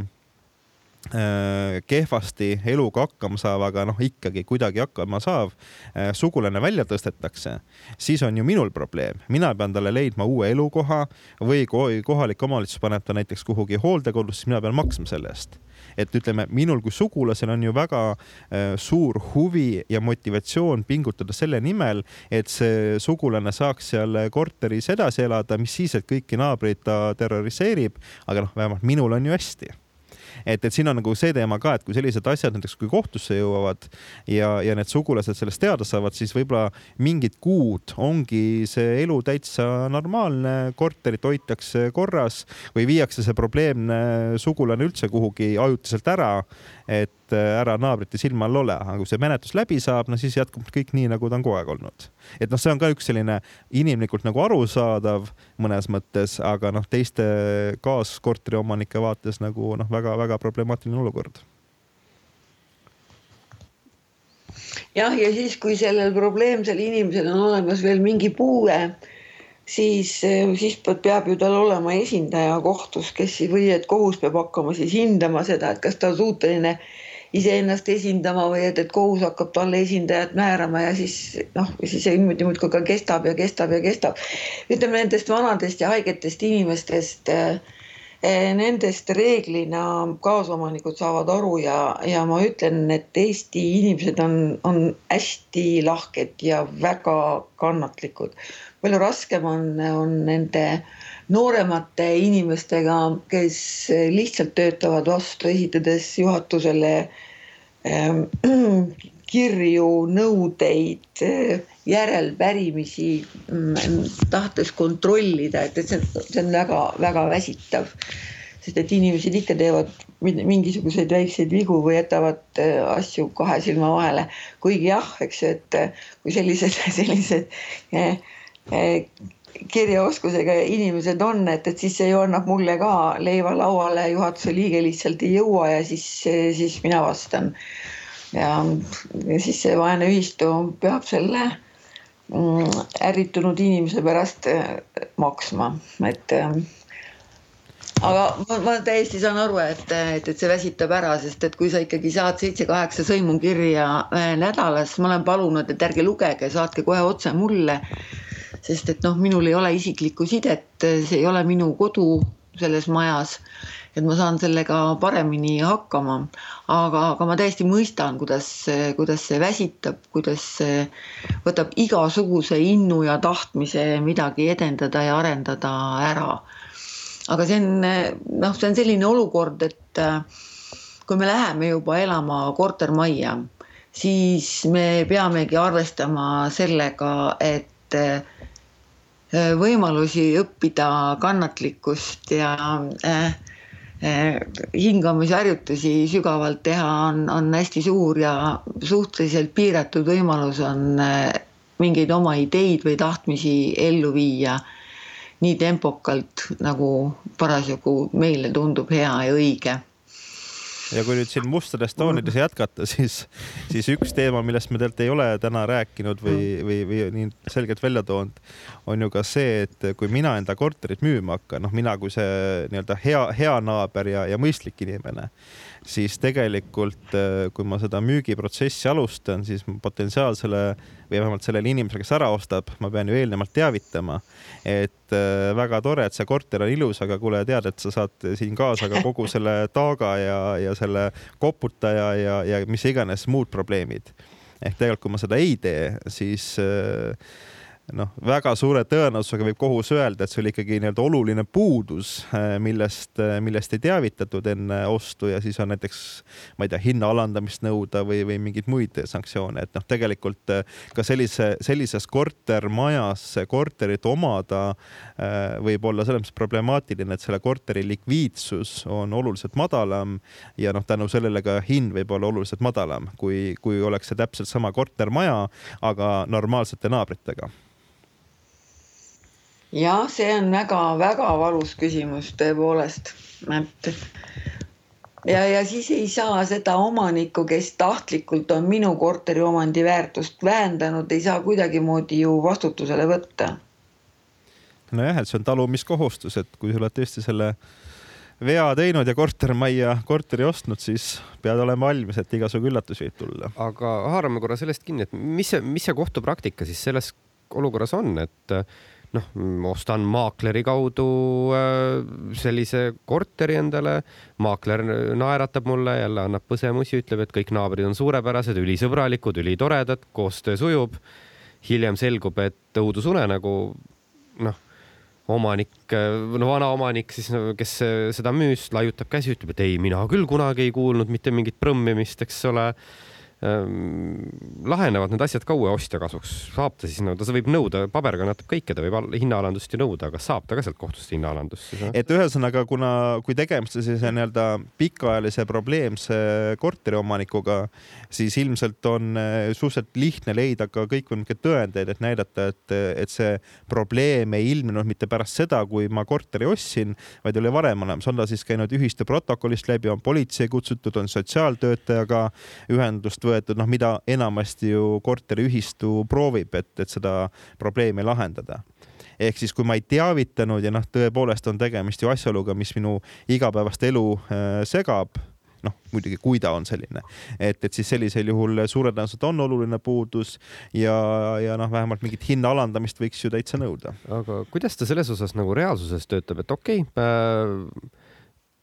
kehvasti eluga hakkama saav, aga noh, ikkagi kuidagi hakkama saav äh, sugulane välja tõstetakse, siis on ju minul probleem, mina pean talle leidma uue elukoha või kohalik omavalitsus paneb ta näiteks kuhugi hooldekodusse, siis mina pean maksma selle eest. Et ütleme, minul kui sugulasel on ju väga äh, suur huvi ja motivatsioon pingutada selle nimel, et see sugulane saaks seal korteris edasi elada, mis siis, et kõiki naabreid ta terroriseerib, aga noh, vähemalt minul on ju hästi et, et siin on nagu see teema ka, et kui sellised asjad näiteks kui kohtusse jõuavad ja, ja need sugulased sellest teada saavad, siis võib-olla mingid kuud ongi see elu täitsa normaalne, korterit hoitakse korras või viiakse see probleemne sugulane üldse kuhugi ajutiselt ära, et Äh, ära naabrite silma all ole, aga kui see menetlus läbi saab, no siis jätkub kõik nii, nagu ta on kogu aeg olnud. et noh, see on ka üks selline inimlikult nagu arusaadav mõnes mõttes, aga noh, teiste kaaskorteri omanike vaates nagu noh, väga-väga problemaatiline olukord jah, ja siis, kui sellel probleemsel inimesel on olemas veel mingi puue, siis, siis peab ju tal olema esindaja kohtus, kes või et kohus peab hakkama siis hindama seda, et kas ta on suuteline iseennast esindama või et, et kohus hakkab talle esindajat määrama ja siis noh, siis see niimoodi muudkui ka kestab ja kestab ja kestab. ütleme nendest vanadest ja haigetest inimestest äh, nendest reeglina kaasomanikud saavad aru ja, ja ma ütlen, et Eesti inimesed on, on hästi lahked ja väga kannatlikud. palju raskem on, on nende nooremate inimestega, kes lihtsalt töötavad vastu, esitades juhatusele ähm, kirju, nõudeid, järelpärimisi, mm, tahtes kontrollida, et, et see see on väga-väga väsitav. sest et inimesed ikka teevad mingisuguseid väikseid vigu või jätavad äh, asju kahe silma vahele. kuigi jah, eks et äh, kui sellised, sellised eh, eh, kirjaoskusega inimesed on, et, et siis see ju annab mulle ka leiva lauale, juhatuse liige lihtsalt ei jõua ja siis, siis mina vastan ja, siis see vaene ühistu peab selle mm, ärritunud inimese pärast äh, maksma, et äh, aga ma, ma täiesti saan aru, et, et, et see väsitab ära, sest et kui sa ikkagi saad seitse-kaheksa sõimukirja äh, nädalas, ma olen palunud, et ärge lugege, saatke kohe otse mulle. Sest et noh, minul ei ole isiklikku sidet, see ei ole minu kodu selles majas et ma saan sellega paremini hakkama. aga, aga ma täiesti mõistan, kuidas, kuidas see väsitab, kuidas see võtab igasuguse innu ja tahtmise midagi edendada ja arendada ära. aga see on noh, see on selline olukord, et kui me läheme juba elama kortermajja, siis me peamegi arvestama sellega, et võimalusi õppida kannatlikkust ja äh, Eh, hingamisharjutusi sügavalt teha on, on hästi suur ja suhteliselt piiratud võimalus on eh, mingeid oma ideid või tahtmisi ellu viia nii tempokalt, nagu parasjagu meile tundub hea ja õige ja kui nüüd siin mustades toonides jätkata, siis, siis üks teema, millest me tegelikult ei ole täna rääkinud või, või, või nii selgelt välja toonud, on ju ka see, et kui mina enda korterit müüma hakkan, noh, mina kui see nii-öelda hea, hea naaber ja, ja mõistlik inimene siis tegelikult, äh, kui ma seda müügiprotsessi alustan, siis potentsiaalsele või vähemalt sellele inimesele, kes ära ostab, ma pean ju eelnevalt teavitama, et äh, väga tore, et see korter on ilus, aga kuule, tead, et sa saad siin kaasa ka kogu selle taaga ja, ja selle koputaja ja, ja mis iganes muud probleemid. ehk tegelikult, kui ma seda ei tee, siis äh, noh, väga suure tõenäosusega võib kohus öelda, et see oli ikkagi nii-öelda oluline puudus, äh, millest, äh, millest ei teavitatud enne ostu ja siis on näiteks, ma ei tea, hinna alandamist nõuda või, või mingeid muid sanktsioone, et noh, tegelikult äh, ka sellise, sellises kortermajas korterit omada võib olla selles mõttes problemaatiline, et selle korteri likviidsus on oluliselt madalam ja noh, tänu sellele ka hind võib olla oluliselt madalam, kui, kui oleks see täpselt sama kortermaja, aga normaalsete naabritega jah, see on väga-väga valus küsimus tõepoolest, et ja, ja siis ei saa seda omanikku, kes tahtlikult on minu korteriomandi väärtust vähendanud, ei saa kuidagimoodi ju vastutusele võtta. nojah, et see on talumiskohustus, et kui sa oled tõesti selle vea teinud ja kortermajja, korteri ostnud, siis pead olema valmis, et igasugu üllatusi võib tulla. aga haarame korra sellest kinni, et mis see, mis see kohtupraktika siis selles olukorras on, et noh, ostan maakleri kaudu äh, sellise korteri endale, maakler naeratab mulle, jälle annab põsemusi, ütleb, et kõik naabrid on suurepärased, ülisõbralikud, ülitoredad, koostöö sujub. hiljem selgub, et õudusunenägu noh, omanik, no vana omanik siis, kes seda müüs, laiutab käsi, ütleb, et ei, mina küll kunagi ei kuulnud mitte mingit prõmmimist, eks ole lahenevad need asjad ka uue ostja kasuks, saab ta siis nõuda, ta võib nõuda, paber kannatab kõike, ta võib hinnaalandust ju nõuda, aga saab ta ka sealt kohtust hinnaalandust siis? et ühesõnaga, kuna, kui tegemist on sellise nii-öelda pikaajalise probleemse korteriomanikuga, siis ilmselt on eh, suhteliselt lihtne leida ka kõikvõimalikke tõendeid, et näidata, et, et see probleem ei ilmnenud mitte pärast seda, kui ma korteri ostsin, vaid oli varem olemas, on ta siis käinud ühiste protokollist läbi, on politsei kutsutud, on sotsiaaltöötajaga ühendust võetud võetud, noh, mida enamasti ju korteriühistu proovib, et, et seda probleemi lahendada ehk siis, kui ma ei teavitanud ja noh, tõepoolest on tegemist ju asjaoluga, mis minu igapäevast elu äh, segab, noh, muidugi, kui ta on selline, et, et siis sellisel juhul suure tõenäosusega on oluline puudus ja, ja noh, vähemalt mingit hinna alandamist võiks ju täitsa nõuda. aga kuidas ta selles osas nagu reaalsuses töötab, et okei okay, äh,,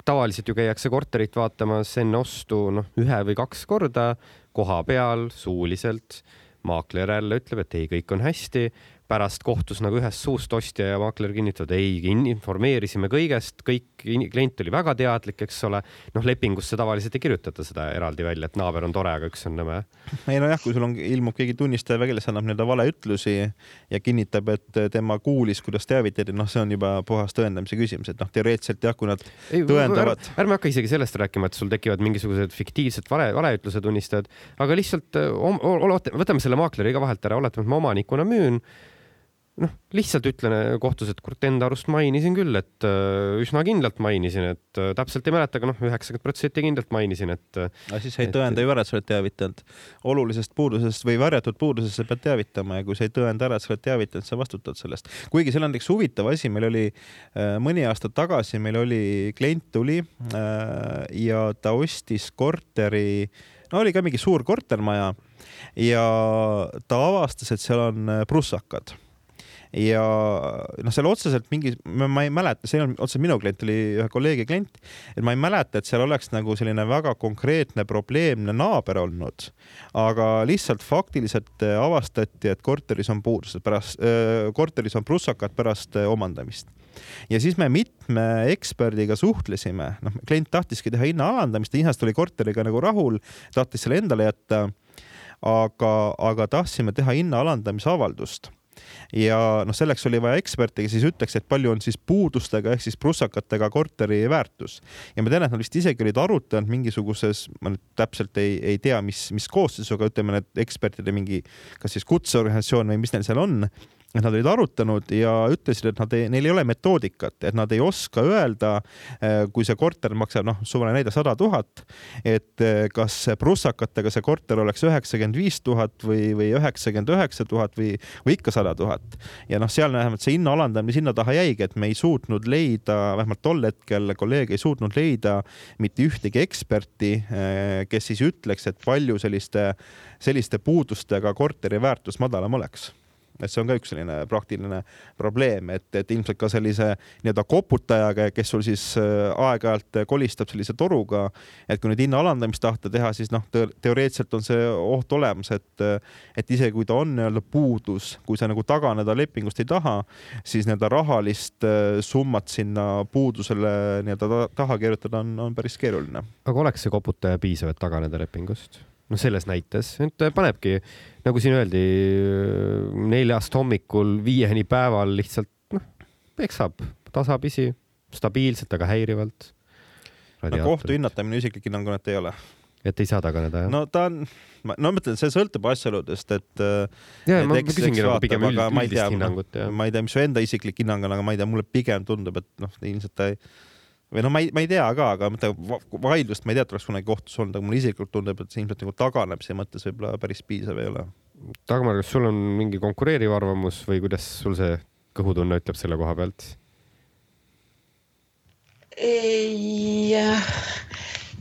tavaliselt ju käiakse korterit vaatamas enne ostu noh, ühe või kaks korda koha peal suuliselt. maakler jälle ütleb, et ei, kõik on hästi pärast kohtus nagu ühest suust ostja ja maakler kinnitavad, ei, informeerisime kõigest, kõik, klient oli väga teadlik, eks ole. noh, lepingusse tavaliselt ei kirjutata seda eraldi välja, et naaber on tore, aga üks on nõme. ei nojah, kui sul on, ilmub keegi tunnistaja välja, kes annab nii-öelda valeütlusi ja kinnitab, et tema kuulis, kuidas teavitati, noh, see on juba puhas tõendamise küsimus, et noh, teoreetiliselt jah, kui nad ei, tõendavad. ärme hakka isegi sellest rääkima, et sul tekivad mingisugused fiktiivsed vale, valeütluse tunnistajad, aga lihtsalt võtame selle maakleri ka vahelt ära, oletame, et ma omanikuna müün noh, lihtsalt ütlen kohtus, et kurat, enda arust mainisin küll, et äh, üsna kindlalt mainisin, et äh, täpselt ei mäleta, aga noh, üheksakümmend protsenti kindlalt mainisin, et. Äh, aga siis sa ei tõenda ju ära, et sa oled teavitanud. olulisest puudusest või varjatud puudusest sa pead teavitama ja kui sa ei tõenda ära, et sa oled teavitanud, sa vastutad sellest. kuigi seal on üks huvitav asi, meil oli mõni aasta tagasi, meil oli klient tuli ja ta ostis korteri, no oli ka mingi suur kortermaja ja ta avastas, et seal on prussakad ja noh, seal otseselt mingi, ma ei mäleta, see ei olnud otseselt minu klient, oli ühe kolleegi klient, et ma ei mäleta, et seal oleks nagu selline väga konkreetne probleemne naaber olnud, aga lihtsalt faktiliselt äh, avastati, et korteris on puudused pärast, äh, korteris on prussakad pärast äh, omandamist. Ja siis me mitme eksperdiga suhtlesime, noh, klient tahtiski teha hinna alandamist, iseenesest oli korteriga nagu rahul, tahtis selle endale jätta. aga, aga tahtsime teha hinna alandamise avaldust ja noh, selleks oli vaja eksperti, kes siis ütleks, et palju on siis puudustega ehk siis prussakatega korteri väärtus. ja ma tean, et nad vist isegi olid arutanud mingisuguses, ma nüüd täpselt ei, ei tea, mis, mis koosseisuga, ütleme need ekspertide mingi, kas siis kutseorganisatsioon või mis neil seal on et nad olid arutanud ja ütlesid, et nad ei, neil ei ole metoodikat, et nad ei oska öelda, eh, kui see korter maksab, noh, suvaline näide sada tuhat, et eh, kas prussakatega see korter oleks üheksakümmend viis tuhat või, või üheksakümmend üheksa tuhat või, või ikka sada tuhat. ja noh, seal vähemalt see hinna alandamine sinna taha jäigi, et me ei suutnud leida, vähemalt tol hetkel kolleeg ei suutnud leida mitte ühtegi eksperti, eh, kes siis ütleks, et palju selliste, selliste puudustega korteri väärtus madalam oleks et see on ka üks selline praktiline probleem, et, et ilmselt ka sellise nii-öelda koputajaga, kes sul siis äh, aeg-ajalt kolistab sellise toruga, et kui nüüd hinna alandamist tahta teha, siis noh, teoreetiliselt on see oht olemas, et, et isegi kui ta on nii-öelda puudus, kui sa nagu taganeda lepingust ei taha, siis nii-öelda rahalist äh, summat sinna puudusele nii-öelda taha kirjutada on, on päris keeruline. aga oleks see koputaja piisav, et taganeda lepingust? Noh, selles näites, et panebki, nagu siin öeldi, neljast hommikul viieni päeval lihtsalt noh, peksab tasapisi, stabiilselt, aga häirivalt. no kohtu hinnatamine isiklik hinnang on, et ei ole et ei saa taganeda, jah? no ta on, no ma mõtlen, see sõltub asjaoludest, et. ja, ma küsingi nagu pigem üld, üldist hinnangut, ma ei tea, mis su enda isiklik hinnang on, aga ma ei tea, mulle pigem tundub, et noh, ilmselt ta ei või noh, ma ei, ma ei tea ka, aga mõtle vaidlust ma ei tea, et oleks kunagi kohtus olnud, aga mulle isiklikult tundub, et see ilmselt nagu taganemise mõttes võib-olla päris piisav ei ole. Dagmar, kas sul on mingi konkureeriv arvamus või kuidas sul see kõhutunne ütleb selle koha pealt? ei,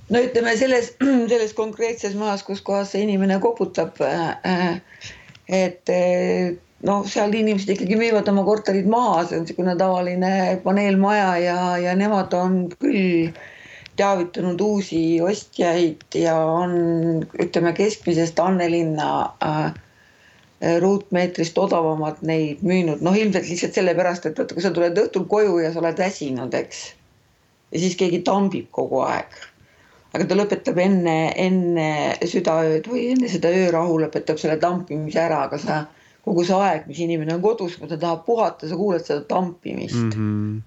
no ütleme selles, selles konkreetses majas, kus kohas see inimene koputab, äh, et noh, seal inimesed ikkagi müüvad oma korterid maha, see on niisugune tavaline paneelmaja ja, ja nemad on küll teavitanud uusi ostjaid ja on, ütleme keskmisest Annelinna äh, ruutmeetrist odavamalt neid müünud, noh ilmselt lihtsalt sellepärast, et vaata, kui sa tuled õhtul koju ja sa oled väsinud, eks. ja siis keegi tambib kogu aeg. aga ta lõpetab enne, enne südaööd või enne seda öörahu lõpetab selle tampimise ära, aga sa kogu see aeg, mis inimene on kodus, kui ta tahab puhata, sa kuuled seda tampimist. Mm. -hmm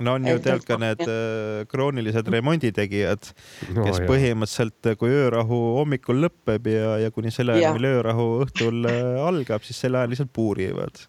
no on ju tegelikult ka need äh, kroonilised remonditegijad, kes no, põhimõtteliselt, kui öörahu hommikul lõpeb ja, ja kuni selle ajani, mil öörahu õhtul äh, algab, siis sel ajal lihtsalt puurivad.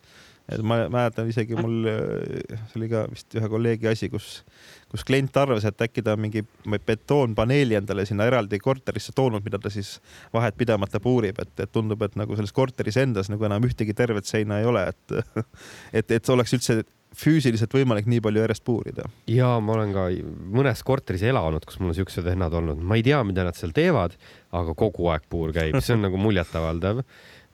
et ma mäletan isegi mul, äh, see oli ka vist ühe kolleegi asi, kus kus klient arvas, et äkki ta on mingi betoonpaneeli endale sinna eraldi korterisse toonud, mida ta siis vahet pidamata puurib, et, et tundub, et nagu selles korteris endas nagu enam ühtegi tervet seina ei ole, et, et, et oleks üldse füüsiliselt võimalik nii palju järjest puurida. ja ma olen ka mõnes korteris elanud, kus mul on siuksed vennad olnud, ma ei tea, mida nad seal teevad, aga kogu aeg puur käib, see on nagu muljetavaldav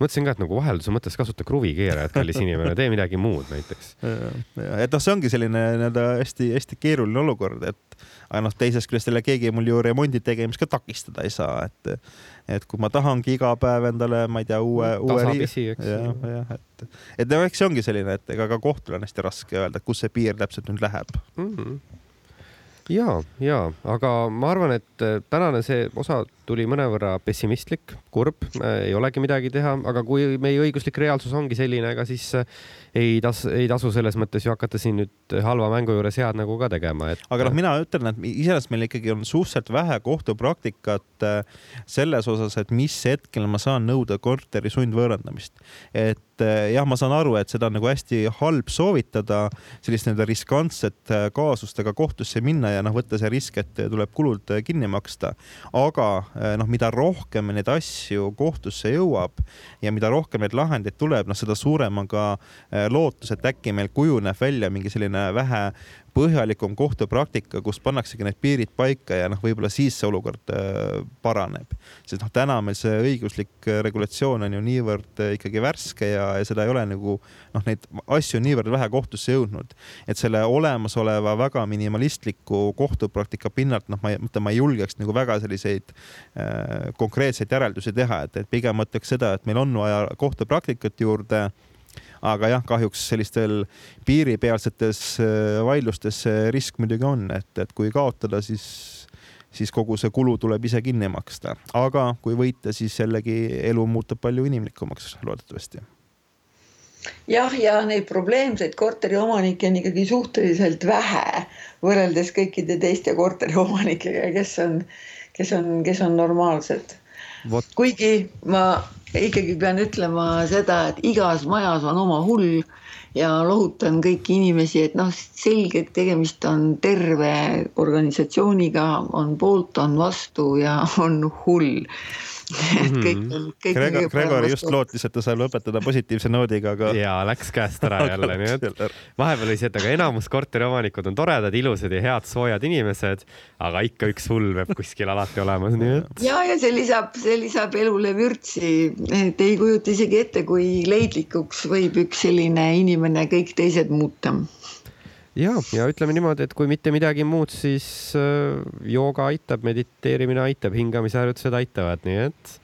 mõtlesin ka, et nagu vahelduse mõttes kasuta kruvikeerajat, kallis inimene, tee midagi muud näiteks. et noh, see ongi selline nii-öelda hästi-hästi keeruline olukord, et aga noh, teisest küljest jälle keegi mul ju remondi tegemist ka takistada ei saa, et et kui ma tahangi iga päev endale, ma ei tea, uue, uue. eks. jah, jah, et, et no eks see ongi selline, et ega ka kohtul on hästi raske öelda, kus see piir täpselt nüüd läheb mm. -hmm ja, ja, aga ma arvan, et äh, tänane see osa tuli mõnevõrra pessimistlik, kurb, äh, ei olegi midagi teha, aga kui meie õiguslik reaalsus ongi selline, ega siis äh, ei tas-, ei tasu selles mõttes ju hakata siin nüüd halva mängu juures head nägu ka tegema, et. aga noh, mina ütlen, et iseenesest meil ikkagi on suhteliselt vähe kohtupraktikat äh, selles osas, et mis hetkel ma saan nõuda korteri sundvõõrandamist. et jah, ma saan aru, et seda on nagu hästi halb soovitada, sellist nii-öelda riskantset kaasustega kohtusse minna ja noh, võtta see risk, et tuleb kulud kinni maksta. aga noh, mida rohkem neid asju kohtusse jõuab ja mida rohkem neid lahendeid tuleb, noh, seda suurem on ka lootus, et äkki meil kujuneb välja mingi selline vähe põhjalikum kohtupraktika, kus pannaksegi need piirid paika ja noh, võib-olla siis see olukord äh, paraneb. sest noh, täna meil see õiguslik regulatsioon on ju niivõrd äh, ikkagi värske ja, ja seda ei ole nagu noh, neid asju niivõrd vähe kohtusse jõudnud, et selle olemasoleva väga minimalistliku kohtupraktika pinnalt noh, ma mõtlen, ma ei julgeks nagu väga selliseid äh, konkreetseid järeldusi teha, et, et pigem ma ütleks seda, et meil on vaja kohtupraktikat juurde aga jah, kahjuks sellistel piiripealsetes äh, vaidlustes see risk muidugi on, et, et kui kaotada, siis, siis kogu see kulu tuleb ise kinni maksta, aga kui võita, siis jällegi elu muutub palju inimlikumaks loodetavasti. Jah, ja neid probleemseid korteriomanikke on ikkagi suhteliselt vähe võrreldes kõikide teiste korteriomanikega, kes on, kes on, kes on normaalsed. kuigi ma ikkagi pean ütlema seda, et igas majas on oma hull ja lohutan kõiki inimesi, et noh, selge, et tegemist on terve organisatsiooniga, on poolt, on vastu ja on hull kõik mhm. on kõik Gregor, Gregor just lootis, et ta saab lõpetada positiivse noodiga, aga. ja läks käest ära jälle, nii et vahepeal oli see, et aga enamus korteriomanikud on toredad, ilusad ja head, soojad inimesed, aga ikka üks hull peab kuskil alati olemas, nii et. ja, ja see lisab, see lisab elule vürtsi, et ei kujuta isegi ette, kui leidlikuks võib üks selline inimene kõik teised muuta ja, ja ütleme niimoodi, et kui mitte midagi muud, siis äh, jooga aitab, mediteerimine aitab, hingamisharjutused aitavad, nii et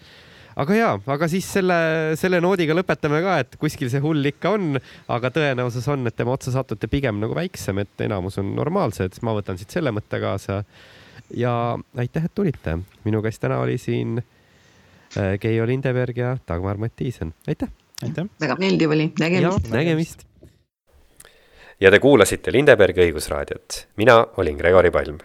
aga ja, aga siis selle, selle noodiga lõpetame ka, et kuskil see hull ikka on, aga tõenäosus on, et tema otsa satute pigem nagu väiksem, et enamus on normaalsed, ma võtan siit selle mõtte kaasa. ja aitäh, et tulite. minuga siis täna oli siin äh, Keijo Lindeberg ja Dagmar Mattiisen, aitäh. aitäh. väga meeldiv oli, nägemist. nägemist ja te kuulasite Lindebergi õigusraadiot. mina olin Gregori Palm